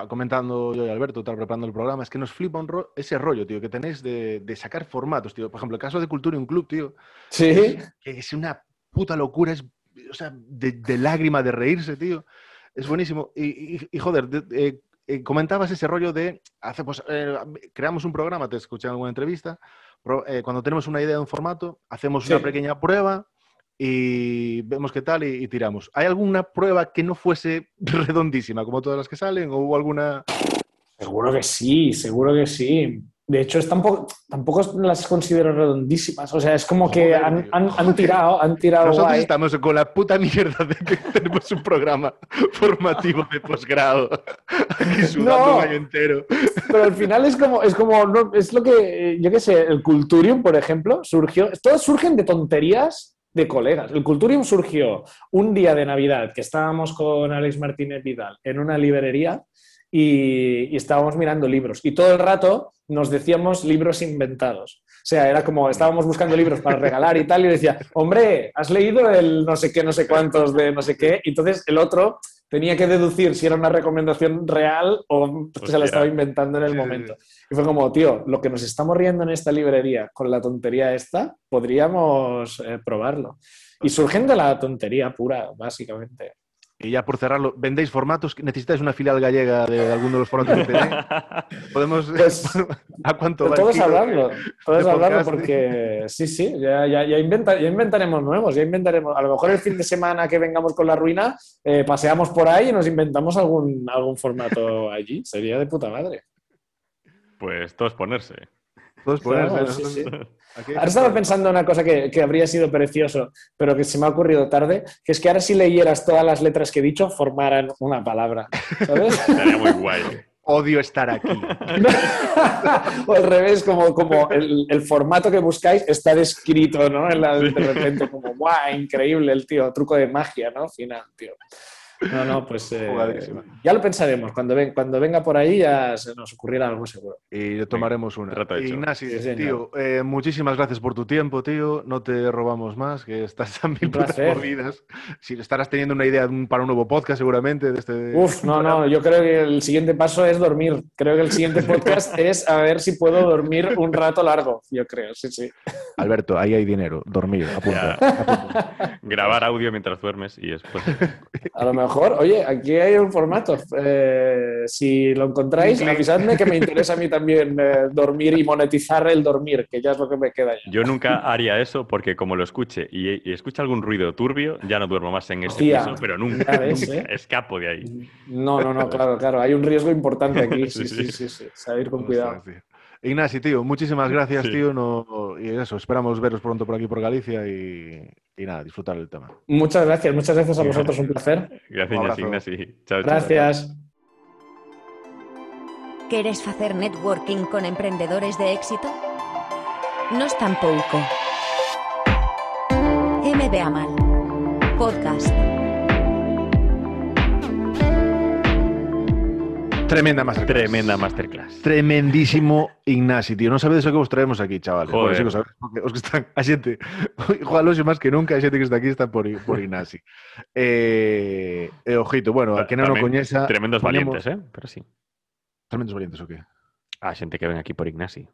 comentando yo y Alberto, tal, preparando el programa, es que nos flipa un ro- ese rollo, tío, que tenéis de, de sacar formatos, tío. Por ejemplo, el caso de Cultura y un Club, tío, Sí, que es una puta locura, es, o sea, de, de lágrima, de reírse, tío. Es buenísimo. Y, y- y, joder, de- eh, eh, comentabas ese rollo de, hace, pues, eh, creamos un programa, te escuché en alguna entrevista, cuando tenemos una idea de un formato, hacemos Sí. una pequeña prueba y vemos qué tal y, y tiramos. ¿Hay alguna prueba que no fuese redondísima, como todas las que salen? ¿O hubo alguna...? seguro que sí, seguro que sí. De hecho, tampoco, tampoco las considero redondísimas. O sea, es como que han, tío. han- han tirado, han tirado Nosotros guay. estamos con la puta mierda de que tenemos un programa formativo de posgrado. Aquí sudando No. un año entero. Pero al final es como, es como, no, es lo que, eh, yo qué sé, el Culturium, por ejemplo, surgió, todos surgen de tonterías de colegas. El Culturium surgió un día de Navidad que estábamos con Alex Martínez Vidal en una librería y, estábamos mirando libros y todo el rato nos decíamos libros inventados. O sea, era como, estábamos buscando libros para regalar y tal, y decía, hombre, ¿has leído el no sé qué, no sé cuántos de no sé qué? Entonces el otro tenía que deducir si era una recomendación real o se la estaba inventando en el momento. Y fue como, tío, lo que nos estamos riendo en esta librería con la tontería esta, podríamos eh, probarlo. Y surgen de la tontería pura, básicamente. Y ya por cerrarlo, ¿vendéis formatos? ¿Necesitáis una filial gallega de alguno de los formatos que tenéis? Podemos... Pues, ¿A cuánto va todos hablarlo, todos hablarlo porque sí, sí, ya, ya, ya, inventa- ya inventaremos nuevos, ya inventaremos. A lo mejor el fin de semana que vengamos con la ruina, eh, paseamos por ahí y nos inventamos algún, algún formato allí. Sería de puta madre. Pues todos ponerse. Todos ponerse, Claro, sí, sí. Ahora estaba pensando en una cosa que, que habría sido precioso, pero que se me ha ocurrido tarde, que es que ahora si leyeras todas las letras que he dicho, formaran una palabra. ¿Sabes? Estaría muy guay. Odio estar aquí. o al revés, como, como el, el formato que buscáis está descrito, ¿no? En la- de repente, como, ¡guau! Increíble el tío, truco de magia, ¿no? Final, tío. No, no, pues eh, ya lo pensaremos. Cuando, ven- cuando venga por ahí ya se nos ocurrirá algo seguro. Y le tomaremos una. Sí, señor. tío, eh, muchísimas gracias por tu tiempo, tío. No te robamos más, que estás a mil putas movidas. Si estarás teniendo una idea para un nuevo podcast, seguramente. De este, Uf, no, no, yo creo que el siguiente paso es dormir. Creo que el siguiente podcast es a ver si puedo dormir un rato largo. Yo creo, sí, sí. Alberto, ahí hay dinero. Dormir, apunta. Grabar audio mientras duermes y después. A lo mejor, oye, aquí hay un formato. Eh, si lo encontráis, avisadme que me interesa a mí también eh, dormir y monetizar el dormir, que ya es lo que me queda ya. Yo nunca haría eso porque como lo escuche y, y escuche algún ruido turbio, ya no duermo más en ese Hostia, piso, pero nunca, ves, nunca ¿eh? escapo de ahí. No, no, no, claro, claro. Hay un riesgo importante aquí. Sí, Sí, sí, sí. sí, sí. Saber con cuidado. Tío. Ignacio, tío, muchísimas gracias, Sí. tío. No, y eso, esperamos veros pronto por aquí, por Galicia. Y, y nada, disfrutar el tema. Muchas gracias, muchas gracias a vosotros, un placer. Gracias, Un. Ignasi. Chao, chao. Gracias. ¿Queres facer networking con emprendedores de éxito? Nos tampouco. MBA Mal. Podcast. Tremenda masterclass. Tremenda masterclass. Tremendísimo Ignasi, tío. Non sabedes o que vos traemos aquí, chavales. Joder. Bueno, sí que o sabedes, porque os que están, a xente, igual hoxe máis que nunca, a xente que está aquí está por, por Ignasi. Eh, e ojito, bueno, a que non o coñeza... Tremendos valientes, ¿eh? Pero sí. Tremendos valientes, o qué? A xente que ven aquí por Ignasi.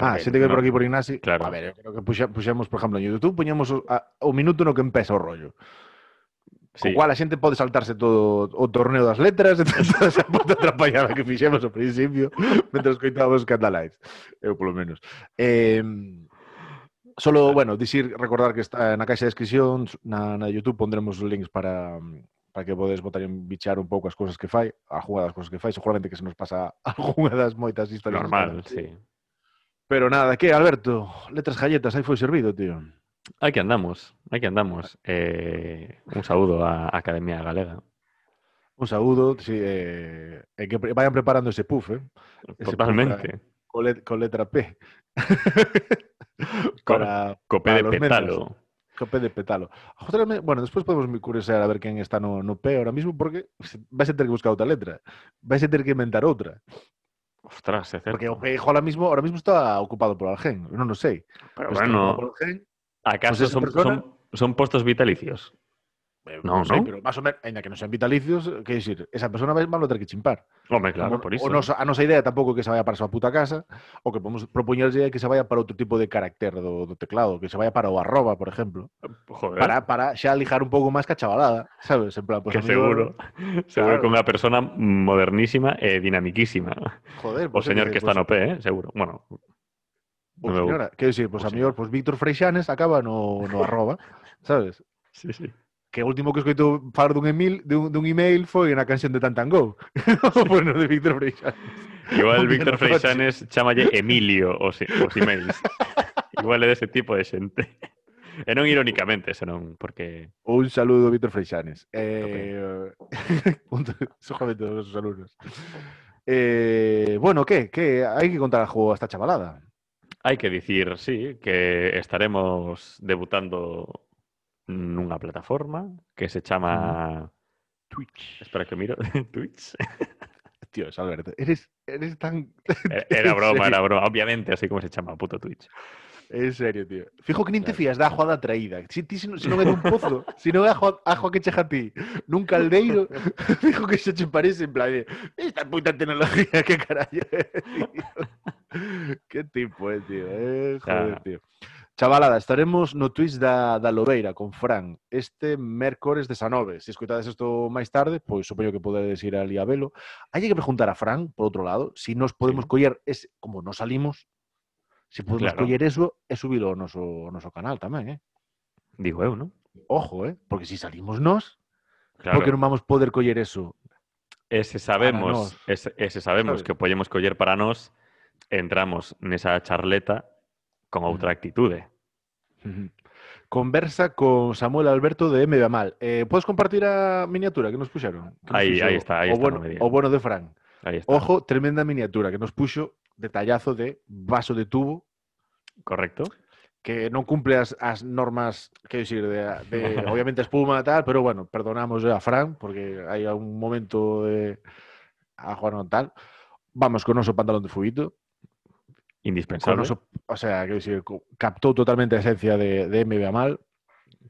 Ah, xente que no- por aquí por Ignasi. Claro. A ver, eu creo que puxa, puxemos, por exemplo, en YouTube, o, a, o minuto no que empeza o rollo. Sí. Co cual a xente pode saltarse todo o torneo das letras e toda esa puta atrapallada que fixemos ao principio mentre escoitábamos Candlelight. Eu, polo menos. Eh, solo, bueno, dicir, recordar que está na caixa de descripción, na, na YouTube pondremos links para, para que podes botar en bichar un pouco as cousas que fai, a jugada das cousas que fai, seguramente que se nos pasa algunha das moitas historias. Normal, sí. sí. Pero nada, que, Alberto, letras galletas, aí foi servido, tío. Aquí andamos, aquí andamos. Eh, un saludo a Academia Galega. Un saúdo, sí, eh, que vayan preparando ese puff, eh? Ese Totalmente. con, let- con letra P. Para, Copé para de los membros. petalo. con P de petalo. Joder, Bueno, después podemos curiosear a ver quen está no, no P ahora mismo, porque vais a ter que buscar outra letra. Vais a ter que inventar outra. Ostras, certo. Porque ahora mismo, ahora mismo está ocupado por Algen. Non o sei. Pero está bueno, Algen, ¿acaso pues son, persona- son, son postos vitalicios? eh, No, no. pero máis ou menos, ainda que non sean vitalicios, que decir, esa persona vai malo ter que chimpar. Hombre, claro, O- por iso. O nosa, a nosa idea tampouco é que se vaya para a súa puta casa, o que podemos propoñerlle que se vaya para outro tipo de carácter do, do teclado, que se vaya para o arroba, por exemplo, Joder, para, para xa lijar un pouco máis ca chavalada, sabes? En plan, pues, que amigo, seguro. Seguro que unha persona modernísima e dinamiquísima. Joder, O pues, señor que que está no P, ¿eh? Seguro. Bueno, Pues, no señora, quiero decir, pues, pues amigos, sí. pues Víctor Freixanes acaba no, no arroba, sabes? Sí, sí. Que o último que escoito falar dun email, dun, dun email foi na canción de Tantango. bueno, de Víctor Freixanes. Igual Víctor Freixanes chamalle Emilio os, os emails. Igual é dese tipo de xente. E non irónicamente, senón porque... Un saludo, Víctor Freixanes. Eh, Sójame todos os saludos. Eh, bueno, que? Que hai que contar a juego a esta chavalada. Hai que dicir, sí, que estaremos debutando nunha plataforma que se chama... Twitch. Espera que miro. Twitch. Tío, Alberto, eres, eres tan... Eh, Era En broma, era broma. Obviamente, así como se chama puto Twitch. En serio, tío. Fijo que nin te fías da jugada traída. Si, ti, si, non- si non é dun pozo, si non é ajo, ajo que cheja a ti nun caldeiro, fijo que xa che parece en plan de esta puta tecnología, que carallo é. Qué tipo, eh, tío. Eh, joder, tío. Chavalada, estaremos no Twitch da, da Lobeira con Fran este mércores de Sanove. Se escoitades isto máis tarde, pois supoño que podedes ir ali a velo. Hai que preguntar a Fran, por outro lado, si nos podemos Sí. coller, ese, como nos salimos, si podemos Claro. coller eso e subilo ao noso, ao noso canal tamén, eh? Digo eu, ¿no? Ojo, eh? Porque si salimos nós, Claro. porque non vamos poder coller eso. Ese sabemos, ese, ese sabemos que podemos coller para nós, entramos nesa charleta con outra actitude. Ujú. Conversa con Samuel Alberto de MB Mal. Eh, podes compartir a miniatura que nos puxeron? Que nos Aí- puxo aí está, aí o está bueno, o bueno de Fran. Está. Ojo, tremenda miniatura que nos puxo detallazo de vaso de tubo Correcto. que non cumple as, as normas, quero dicir, de, de obviamente espuma tal, pero bueno, perdonamos a Fran porque hai un momento de a Juan tal. Vamos con o noso pantalón de fubito, Indispensable. o sea, quero dicir, co- captou totalmente a esencia de, de MB Mal.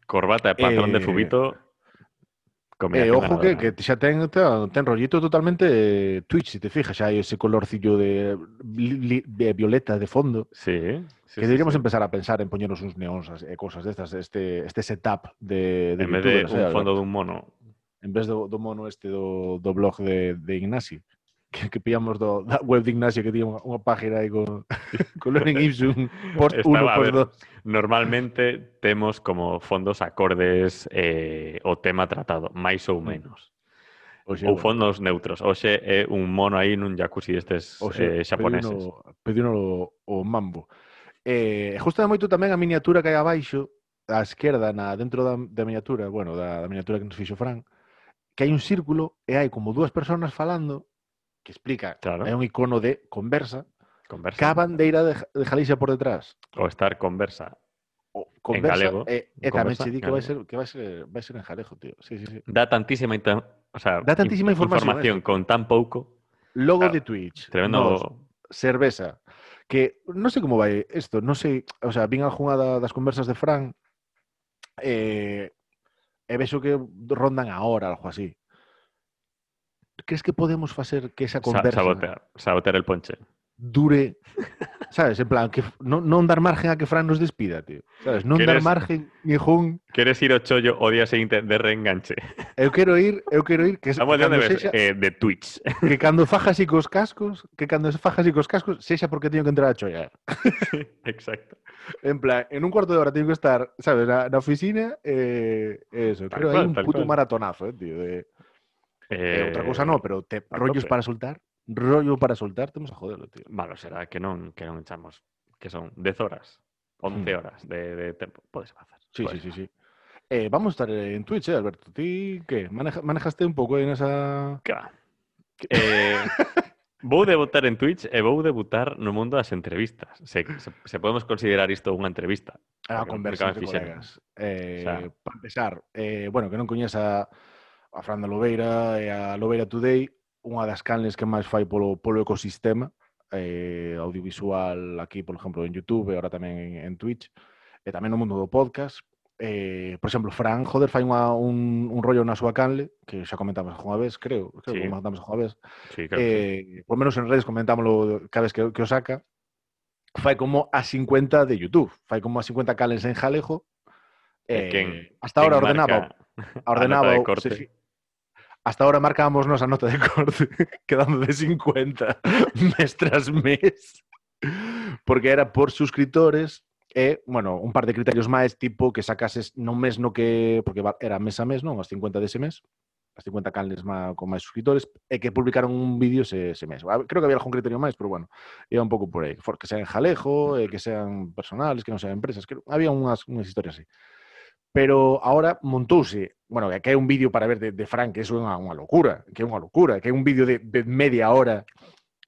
Corbata pantalón de Eh, fubito. E combinación ojo que, que xa ten, ten, ten rollito totalmente eh, Twitch, se te fijas, xa hai ese colorcillo de, li- de violeta de fondo. Sí. Sí, que deberíamos sí, sí. empezar a pensar en poñernos uns neóns e eh, cosas destas, este, este setup de, de En vez de un sea, fondo dun mono. En vez do, do mono este do, do blog de, de Ignasi, que, que pillamos do, da web de Ignasi que tiña unha, unha página aí con, con Learning Ipsum, post 1, post 2. Normalmente temos como fondos acordes eh, o tema tratado, máis ou mm. menos. Oxe, ou fondos neutros. Oxe é un mono aí nun jacuzzi destes Oxe, eh, xaponeses. Pedino, pedino o, o mambo. Eh, justa moito tamén a miniatura que hai abaixo, á esquerda, na, dentro da, da miniatura, bueno, da, da miniatura que nos fixo Fran, que hai un círculo e hai como dúas personas falando que explica, claro. é un icono de conversa, conversa. ca bandeira de, de Galicia por detrás. O estar conversa. O conversa, eh, eh, en galego. E, e tamén se di que vai ser que vai ser vai ser en galego, tío. Sí, sí, sí. Da tantísima, o sea, da tantísima información, información con tan pouco. Logo claro, de Twitch. Tremendo nos, cerveza que non sei como vai isto, non sei, o sea, vin algunha da, das conversas de Fran eh, e vexo que rondan a hora, algo así. Crees que podemos facer que esa conversa... Sa sabotear, sabotear el ponche. Dure sabes, en plan, que non, non dar margen a que Fran nos despida, tío. Sabes, non dar margen, nijón. Queres ir ao chollo o día seguinte de reenganche? Eu quero ir, eu quero ir que, Estamos de ves? sexa, Eh, de Twitch. que cando fajas e cos cascos, que cando fajas e cos cascos, sexa porque teño que entrar a chollar. Exacto. En plan, en un cuarto de hora teño que estar, sabes, na, na oficina, eh, eso, Tal creo cual, hai un puto cual. maratonazo, eh, tío, de, eh, Eh, outra cousa no, pero te, rollos para soltar, rollo para soltar, temos a joderlo, tío. Malo será que non, que non echamos, que son 10 horas, 11 mm. horas de, de tempo. Podes facer. Sí, podes sí, sí, sí. Eh, vamos a estar en Twitch, eh, Alberto. Ti que Maneja, manejaste un pouco en esa... Que va. Eh, vou debutar en Twitch e vou debutar no mundo das entrevistas. Se, se, se podemos considerar isto unha entrevista. A conversa entre colegas. Eh, o sea, para empezar, eh, bueno, que non coñeza a Fran da Lobeira e a Lobeira Today, unha das canles que máis fai polo, polo ecosistema eh, audiovisual aquí, por exemplo, en YouTube e ahora tamén en, en Twitch e tamén no mundo do podcast. Eh, por exemplo, Fran, joder, fai unha, un, un rollo na súa canle, que xa comentamos unha vez, creo, creo sí. que comentamos unha vez. Sí, claro, eh, sí. Por menos en redes comentámoslo cada vez que, que o saca. Fai como a 50 de YouTube, fai como a 50 canles en Jalejo. Eh, quen, hasta quen ahora ordenaba, ordenaba, se, hasta ahora marcábamos a nota de corte quedando de 50 mes tras mes porque era por suscriptores e, bueno, un par de criterios máis tipo que sacases non mes no que porque era mes a mes, non? As 50 dese mes as 50 canles má, con máis suscriptores e que publicaron un vídeo ese, ese mes. A- Creo que había algún criterio máis, pero bueno, iba un pouco por aí. For, que sean jalejo, e que sean personales, que non sean empresas. Que había unhas, unhas historias así. Pero ahora montouse, bueno, que hai un vídeo para ver de, de Fran, que eso é unha, unha locura, que é unha locura, que é un vídeo de, de media hora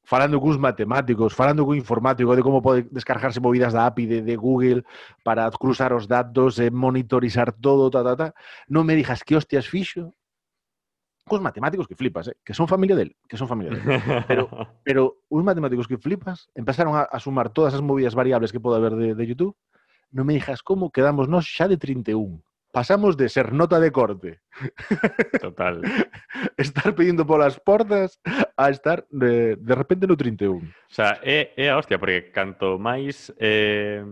falando cuns matemáticos, falando cun informático de como pode descargarse movidas da API de, de Google para cruzar os datos, e monitorizar todo, ta, ta, ta. Non me dijas que hostias fixo cos matemáticos que flipas, eh? que son familia del, que son familia del. Pero- Pero uns matemáticos que flipas empezaron a, a sumar todas as movidas variables que pode haber de, de YouTube. non me dijas como quedamos nós xa de 31. Pasamos de ser nota de corte. Total. estar pedindo polas portas a estar de, de repente no 31. O sea, é, é a hostia, porque canto máis eh,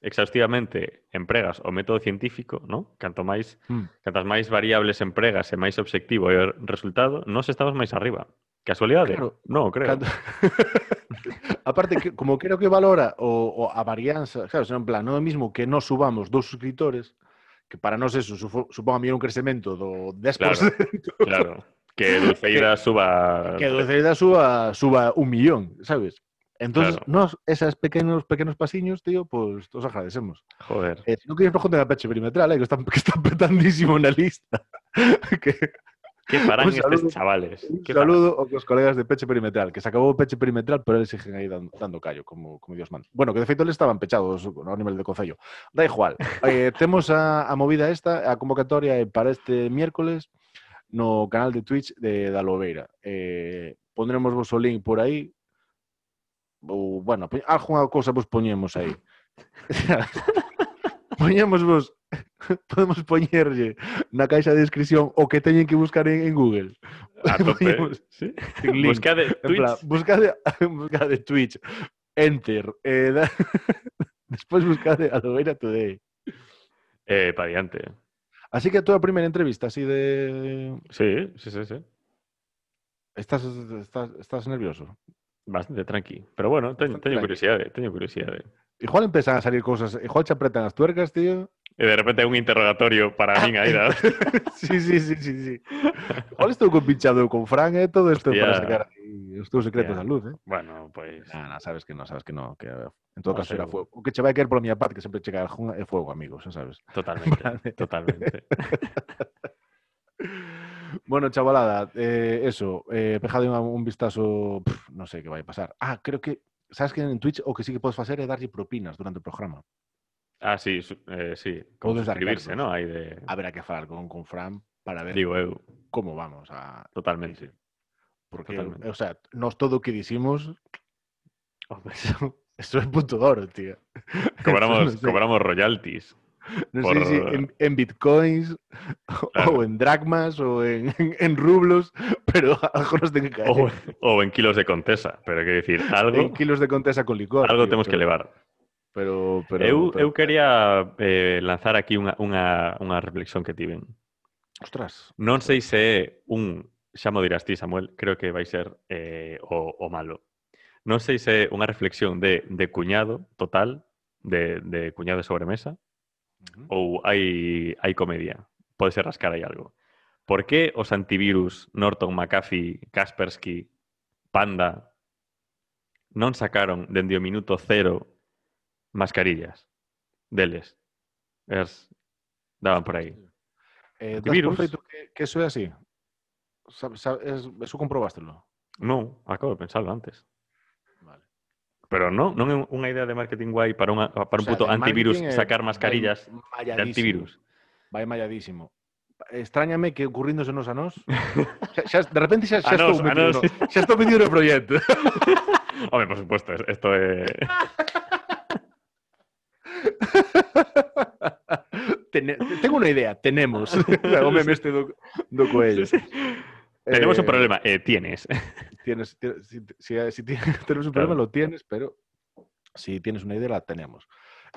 exhaustivamente empregas o método científico, ¿no? canto máis, mm. cantas máis variables empregas e máis obxectivo é o resultado, nos estamos máis arriba. Casualidade? Claro, No, creo. Canto... Aparte, que, como creo que valora o, o a varianza, claro, en plan, non é o mismo que nos subamos dos suscriptores, que para nós eso sufo- supón a mí un crecemento do 10%, Claro. Que Dulceida suba... que Celta suba, suba un millón, sabes? Entonces, Claro. nos, esas pequenos pequenos pasiños, tío, pues os agradecemos. Joder. Eh, si non queres preguntar a Peche Perimetral, eh, que está, que está petandísimo na lista. que, ¿Qué farán saludo, estos chavales? Un saludo farán? aos colegas de Peche Perimetral, que se acabou o Peche Perimetral, pero eles siguen aí dando, dando callo, como, como Dios manda. Bueno, que de feito eles estaban pechados ao nivel de Concello. Da igual. eh, temos a, a movida esta, a convocatoria eh, para este miércoles no canal de Twitch de, da Lobeira. Eh, pondremos vos o link por aí. Ou, bueno, algunha cousa vos poñemos aí. poñemos vos podemos poñerlle na caixa de descripción o que teñen que buscar en, en Google. A tope. Twitch. plan, buscade, buscade Twitch, Enter, eh, da- despois buscade Aloeira Today. Eh, pa diante. Así que a túa primeira entrevista, así de... Sí, sí, sí, sí. Estás, estás, estás nervioso? Bastante tranqui. Pero bueno, teño, teño curiosidade, teño curiosidade. Igual empezan a salir cosas, igual te apretan as tuercas, tío. E de repente un interrogatorio para min aí da... sí, sí, sí, sí, sí. Igual estou compinchado con Fran, eh, todo isto para sacar os teus secretos Hostia. a luz, eh. Bueno, pois... Nah, nah, sabes que no, sabes que no, que en todo No caso sei, era fuego. O que che vai caer pola miña parte, que sempre che cae algunha, é fuego, amigos, sabes. Totalmente, totalmente. Bueno, chavalada, eh, eso, eh, pejade un, un vistazo, pf, no sé qué vai a pasar. Ah, creo que, sabes que en Twitch o que sí que podes facer é darlle propinas durante o programa. Ah, sí, eh, sí. Como suscribirse. ¿no? Aí de... Habrá que falar con, con Fran para ver Digo eu, cómo vamos a... totalmente. Porque, totalmente. o sea, nos todo o que Hombre, eso é punto de oro, tío. Cobramos, Eso no sé. cobramos royalties. No por... sé si en, en bitcoins claro. o en dracmas o en, en, en, rublos, pero algo nos ten que caer. O, o, en kilos de contesa, pero que decir algo. En kilos de contesa con licor. Algo tío, tenemos pero, que elevar. Pero, pero, eu, pero... eu quería eh, lanzar aquí unha, unha, unha reflexión que tiven. Ostras. Non sei se é un, xa mo dirás ti, Samuel, creo que vai ser eh, o, o malo. Non sei se é unha reflexión de, de cuñado total, de, de cuñado de sobremesa, -huh. ou hai, hai comedia. Podese rascar aí algo. Por que os antivirus Norton, McAfee, Kaspersky, Panda non sacaron dende o minuto cero mascarillas deles? Es, daban por aí. Eh, antivirus... Por feito que, que eso é así? Sa, sa, es, eso comprobástelo? Non, acabo de pensarlo antes. Pero non, non é unha idea de marketing guai para, unha, para un O sea, puto antivirus sacar mascarillas de antivirus. Vai malladísimo. Extrañame que ocurrindo nos a nós. xa, xa, de repente xa, xa A estou nós, a metido nós. no, xa estou metido no proxecto. Hombre, por supuesto, es- esto é... Tene, tengo unha idea, tenemos. o meme este do, do coello. Tenemos un Eh, problema, eh, tienes. Tienes, tienes- si, si, si tienes, tenemos un Claro. problema, lo tienes, pero si tienes una idea, la tenemos.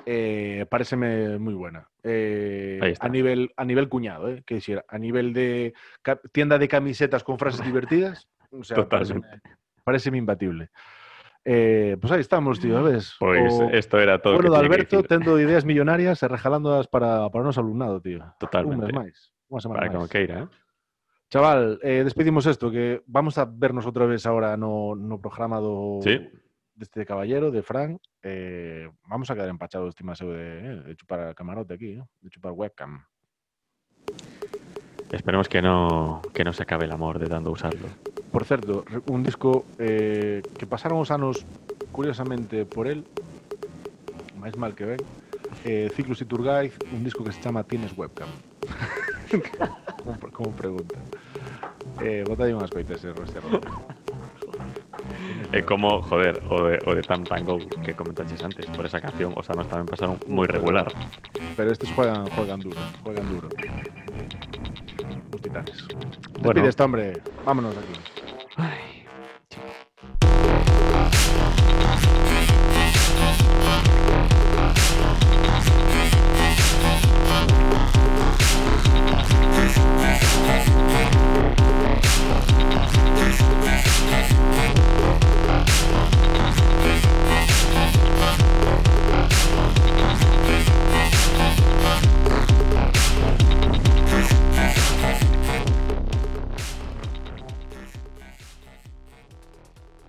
Eh, pareceme muy buena. Eh, a, nivel, a nivel cuñado, ¿eh? Que decir, a nivel de tienda de camisetas con frases divertidas, o sea, pareceme imbatible. Eh, pues ahí estamos, tío, ¿ves? O- esto era todo bueno, que de que Alberto tendo ideas millonarias e regalándolas para, para o noso alumnado, tío. Un Totalmente. mes máis. Unha semana Para máis. queira, eh? Chaval, eh, despedimos esto, que vamos a vernos outra vez ahora no, no programa do Sí. deste caballero, de Fran. Eh, vamos a quedar empachados, estima seu, de, de chupar camarote aquí, eh, de chupar webcam. Esperemos que no, que no se acabe el amor de tanto usarlo. Por certo, re- un disco eh, que pasaron os anos curiosamente por el, máis mal que ven, eh, Ciclus y Turgaiz, un disco que se chama Tienes webcam. Como, como pregunta. Eh, bota aí unhas coitas, eh, Rostia Rodríguez. É como, joder, o de, o de Tam Tango que comentaches antes, por esa canción, os anos tamén pasaron moi regular. Pero estos juegan, juegan duro, juegan duro. Los titanes. Bueno. Despide este hombre. Vámonos aquí. Thank